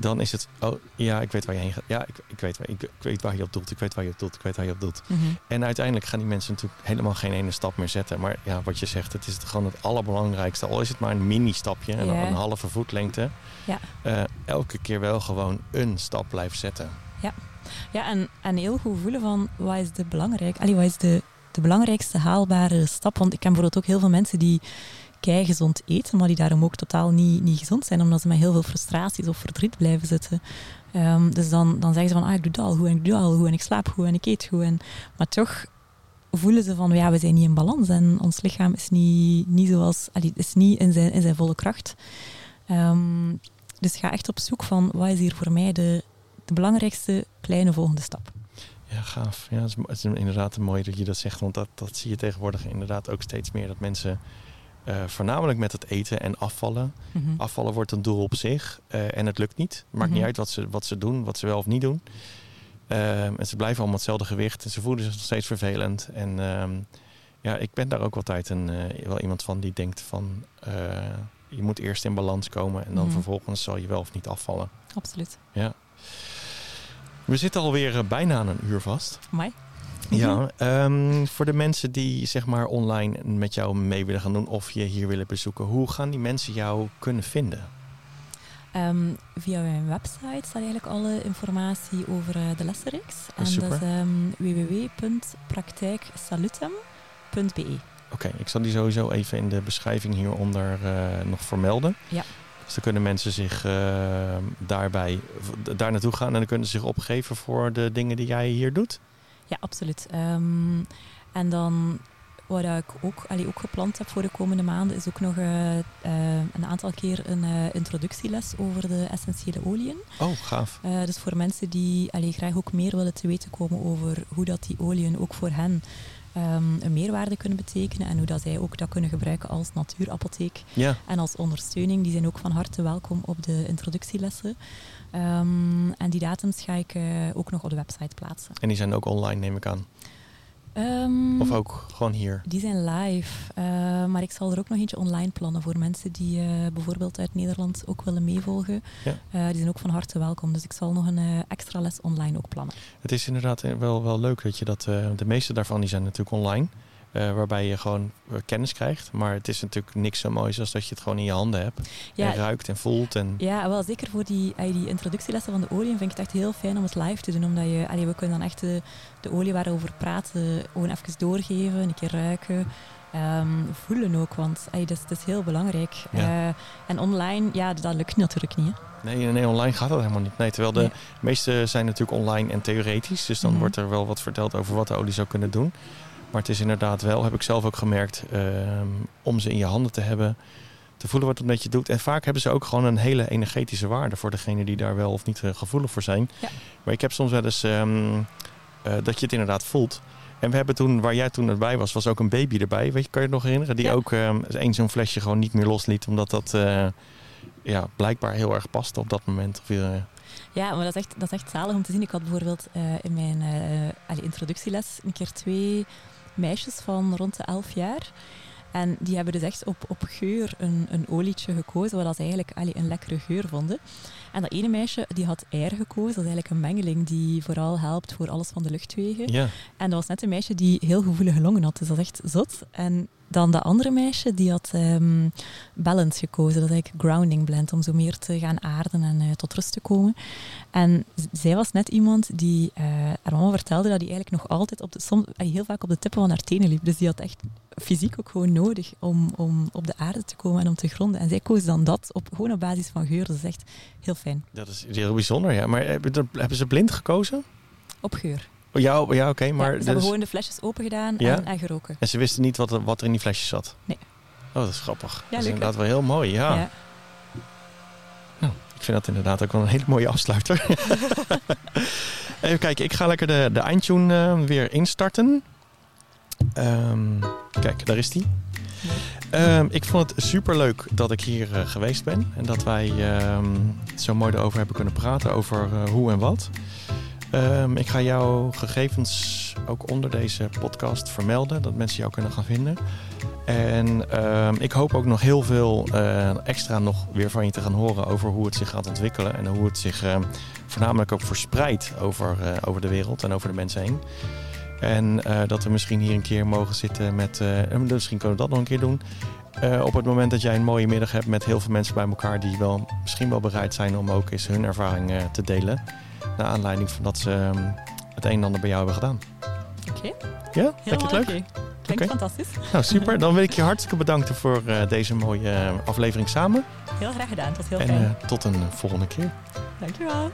[SPEAKER 3] Dan is het, oh ja, ik weet waar je heen gaat. Ja, ik, ik, weet, waar, ik, ik weet waar je op doelt, ik weet waar je op doelt, ik weet waar je op doelt.
[SPEAKER 4] Mhm.
[SPEAKER 3] En uiteindelijk gaan die mensen natuurlijk helemaal geen ene stap meer zetten. Maar ja, wat je zegt, het is het gewoon het allerbelangrijkste. Al is het maar een mini-stapje, en
[SPEAKER 4] Ja.
[SPEAKER 3] een halve voetlengte.
[SPEAKER 4] Ja.
[SPEAKER 3] eh, elke keer wel gewoon een stap blijven zetten.
[SPEAKER 4] Ja, en, en heel goed voelen van wat is de belangrijk, allee, wat is de, de belangrijkste haalbare stap. Want ik ken bijvoorbeeld ook heel veel mensen die gezond eten, maar die daarom ook totaal niet, niet gezond zijn, omdat ze met heel veel frustraties of verdriet blijven zitten. Ehm, dus dan, dan zeggen ze van, ah, ik doe dat al goed en ik doe dat al goed en ik slaap goed en ik eet goed. En, maar toch voelen ze van, ja, we zijn niet in balans en ons lichaam is niet, niet zoals, is niet in zijn, in zijn volle kracht. Ehm, dus ga echt op zoek van, wat is hier voor mij de, de belangrijkste kleine volgende stap.
[SPEAKER 3] Ja, gaaf. Ja, het is, het is inderdaad mooi dat je dat zegt. Want dat, dat zie je tegenwoordig inderdaad ook steeds meer. Dat mensen eh, voornamelijk met het eten en afvallen.
[SPEAKER 4] Mhm.
[SPEAKER 3] Afvallen wordt een doel op zich. eh, en het lukt niet. Maakt
[SPEAKER 4] Mhm.
[SPEAKER 3] niet uit wat ze, wat ze doen, wat ze wel of niet doen. Ehm, en ze blijven allemaal hetzelfde gewicht. En ze voelen zich nog steeds vervelend. En, ehm, Ja, ik ben daar ook altijd een, eh, wel iemand van die denkt van... je moet eerst in balans komen en dan
[SPEAKER 4] Mhm.
[SPEAKER 3] vervolgens zal je wel of niet afvallen.
[SPEAKER 4] Absoluut.
[SPEAKER 3] We zitten alweer bijna aan een uur vast.
[SPEAKER 4] Amai.
[SPEAKER 3] Ja, ehm, voor de mensen die zeg maar online met jou mee willen gaan doen of je hier willen bezoeken, hoe gaan die mensen jou kunnen vinden?
[SPEAKER 4] Ehm, via mijn website staat eigenlijk alle informatie over eh, de lessenreeks. En
[SPEAKER 3] super.
[SPEAKER 4] dat is ehm, www.praktijksalutem.be.
[SPEAKER 3] Oké, ik zal die sowieso even in de beschrijving hieronder eh, nog vermelden.
[SPEAKER 4] Ja.
[SPEAKER 3] Dus dan kunnen mensen zich eh, daarbij, daar naartoe gaan en dan kunnen ze zich opgeven voor de dingen die jij hier doet.
[SPEAKER 4] Ja, absoluut. Ehm, en dan wat ik ook, allee, ook gepland heb voor de komende maanden, is ook nog eh, eh, een aantal keer een eh, introductieles over de essentiële oliën.
[SPEAKER 3] Oh, gaaf.
[SPEAKER 4] Dus voor mensen die allee, graag ook meer willen te weten komen over hoe dat die oliën ook voor hen ehm, een meerwaarde kunnen betekenen en hoe dat zij ook dat kunnen gebruiken als natuurapotheek
[SPEAKER 3] Ja,
[SPEAKER 4] en als ondersteuning. Die zijn ook van harte welkom op de introductielessen. Ehm, en die datums ga ik eh, ook nog op de website plaatsen.
[SPEAKER 3] en die zijn ook online neem ik aan.
[SPEAKER 4] Ehm,
[SPEAKER 3] Of ook gewoon hier.
[SPEAKER 4] Die zijn live, eh, maar ik zal er ook nog eentje online plannen voor mensen die eh, bijvoorbeeld uit Nederland ook willen meevolgen.
[SPEAKER 3] Ja.
[SPEAKER 4] Die zijn ook van harte welkom, dus ik zal nog een extra les online ook plannen.
[SPEAKER 3] Het is inderdaad wel, wel leuk dat je dat. de meeste daarvan die zijn natuurlijk online. Eh, waarbij je gewoon eh, kennis krijgt. Maar het is natuurlijk niks zo moois als dat je het gewoon in je handen hebt.
[SPEAKER 4] Ja,
[SPEAKER 3] En ruikt en voelt. En,
[SPEAKER 4] Ja, wel zeker voor die, eh, die introductielessen van de olie vind ik het echt heel fijn om het live te doen. Omdat je, allee, we kunnen dan echt de, de olie waarover we praten gewoon even doorgeven, een keer ruiken. ehm, voelen ook, want allee, dat, is, dat is heel belangrijk.
[SPEAKER 3] Ja.
[SPEAKER 4] En online, ja, dat lukt natuurlijk niet. Hè.
[SPEAKER 3] nee, nee, online gaat dat helemaal niet. Nee, terwijl de
[SPEAKER 4] Nee.
[SPEAKER 3] meeste zijn natuurlijk online en theoretisch. Dus dan
[SPEAKER 4] Mhm.
[SPEAKER 3] wordt er wel wat verteld over wat de olie zou kunnen doen. Maar het is inderdaad wel, heb ik zelf ook gemerkt, ehm, om ze in je handen te hebben. Te voelen wat het met je doet. En vaak hebben ze ook gewoon een hele energetische waarde voor degene die daar wel of niet eh, gevoelig voor zijn.
[SPEAKER 4] Ja.
[SPEAKER 3] Maar ik heb soms wel eens ehm, eh, dat je het inderdaad voelt. En we hebben toen, waar jij toen erbij was, was ook een baby erbij. Weet je, kan je het nog herinneren? Die
[SPEAKER 4] Ja.
[SPEAKER 3] ook ehm één zo'n flesje gewoon niet meer losliet. Omdat dat eh, ja, blijkbaar heel erg paste op dat moment. Of, eh,
[SPEAKER 4] Ja, maar dat is, echt, dat is echt zalig om te zien. Ik had bijvoorbeeld in mijn introductieles een keer twee meisjes van rond de 11 jaar. En die hebben dus echt op, op geur een, een olietje gekozen, wat ze eigenlijk allee, een lekkere geur vonden. En dat ene meisje die had eier gekozen. Dat is eigenlijk een mengeling die vooral helpt voor alles van de luchtwegen.
[SPEAKER 3] ja.
[SPEAKER 4] En dat was net een meisje die heel gevoelige longen had, dus dat is echt zot. En dan dat andere meisje, die had ehm balance gekozen. Dat is eigenlijk grounding blend, om zo meer te gaan aarden en eh, tot rust te komen. En zij was net iemand die, eh haar mama vertelde dat die eigenlijk nog altijd op de, soms, heel vaak op de tippen van haar tenen liep. Dus die had echt fysiek ook gewoon nodig om, om op de aarde te komen en om te gronden. En zij koos dan dat op, gewoon op basis van geur. Dat is echt heel fijn.
[SPEAKER 3] Dat is heel bijzonder, ja. Maar hebben, dat- hebben ze blind gekozen?
[SPEAKER 4] Op geur.
[SPEAKER 3] Oh, Ja, ja oké. maar
[SPEAKER 4] ja, ze hebben gewoon de flesjes open gedaan
[SPEAKER 3] Ja?
[SPEAKER 4] en, en geroken.
[SPEAKER 3] En ze wisten niet wat er, wat er in die flesjes zat?
[SPEAKER 4] Nee.
[SPEAKER 3] Oh, dat is grappig. dat is inderdaad wel heel mooi, ja.
[SPEAKER 4] ja.
[SPEAKER 3] Ik vind dat inderdaad ook wel een hele mooie afsluiter. Even kijken, ik ga lekker de, de eindtune eh, weer instarten. Ehm, kijk, daar is die. Ehm, ik vond het super leuk dat ik hier eh, geweest ben. En dat wij ehm, zo mooi erover hebben kunnen praten over eh, hoe en wat. Ehm, ik ga jouw gegevens ook onder deze podcast vermelden. Dat mensen jou kunnen gaan vinden. En ik hoop ook nog heel veel eh, extra nog weer van je te gaan horen over hoe het zich gaat ontwikkelen. En hoe het zich voornamelijk ook verspreidt over, over de wereld en over de mensen heen. En eh, dat we misschien hier een keer mogen zitten met. eh, en misschien kunnen we dat nog een keer doen. Eh, op het moment dat jij een mooie middag hebt met heel veel mensen bij elkaar die wel misschien wel bereid zijn om ook eens hun ervaring te delen. Naar aanleiding van dat ze ehm, het een en ander bij jou hebben gedaan.
[SPEAKER 4] Oké,
[SPEAKER 3] Ja? Vind je het leuk?
[SPEAKER 4] oké. Klinkt
[SPEAKER 3] Oké.
[SPEAKER 4] fantastisch.
[SPEAKER 3] Nou, super. Dan wil ik je hartstikke bedanken voor deze mooie aflevering samen.
[SPEAKER 4] Heel graag gedaan, was heel
[SPEAKER 3] En
[SPEAKER 4] fijn.
[SPEAKER 3] eh, tot een volgende keer.
[SPEAKER 4] Dankjewel.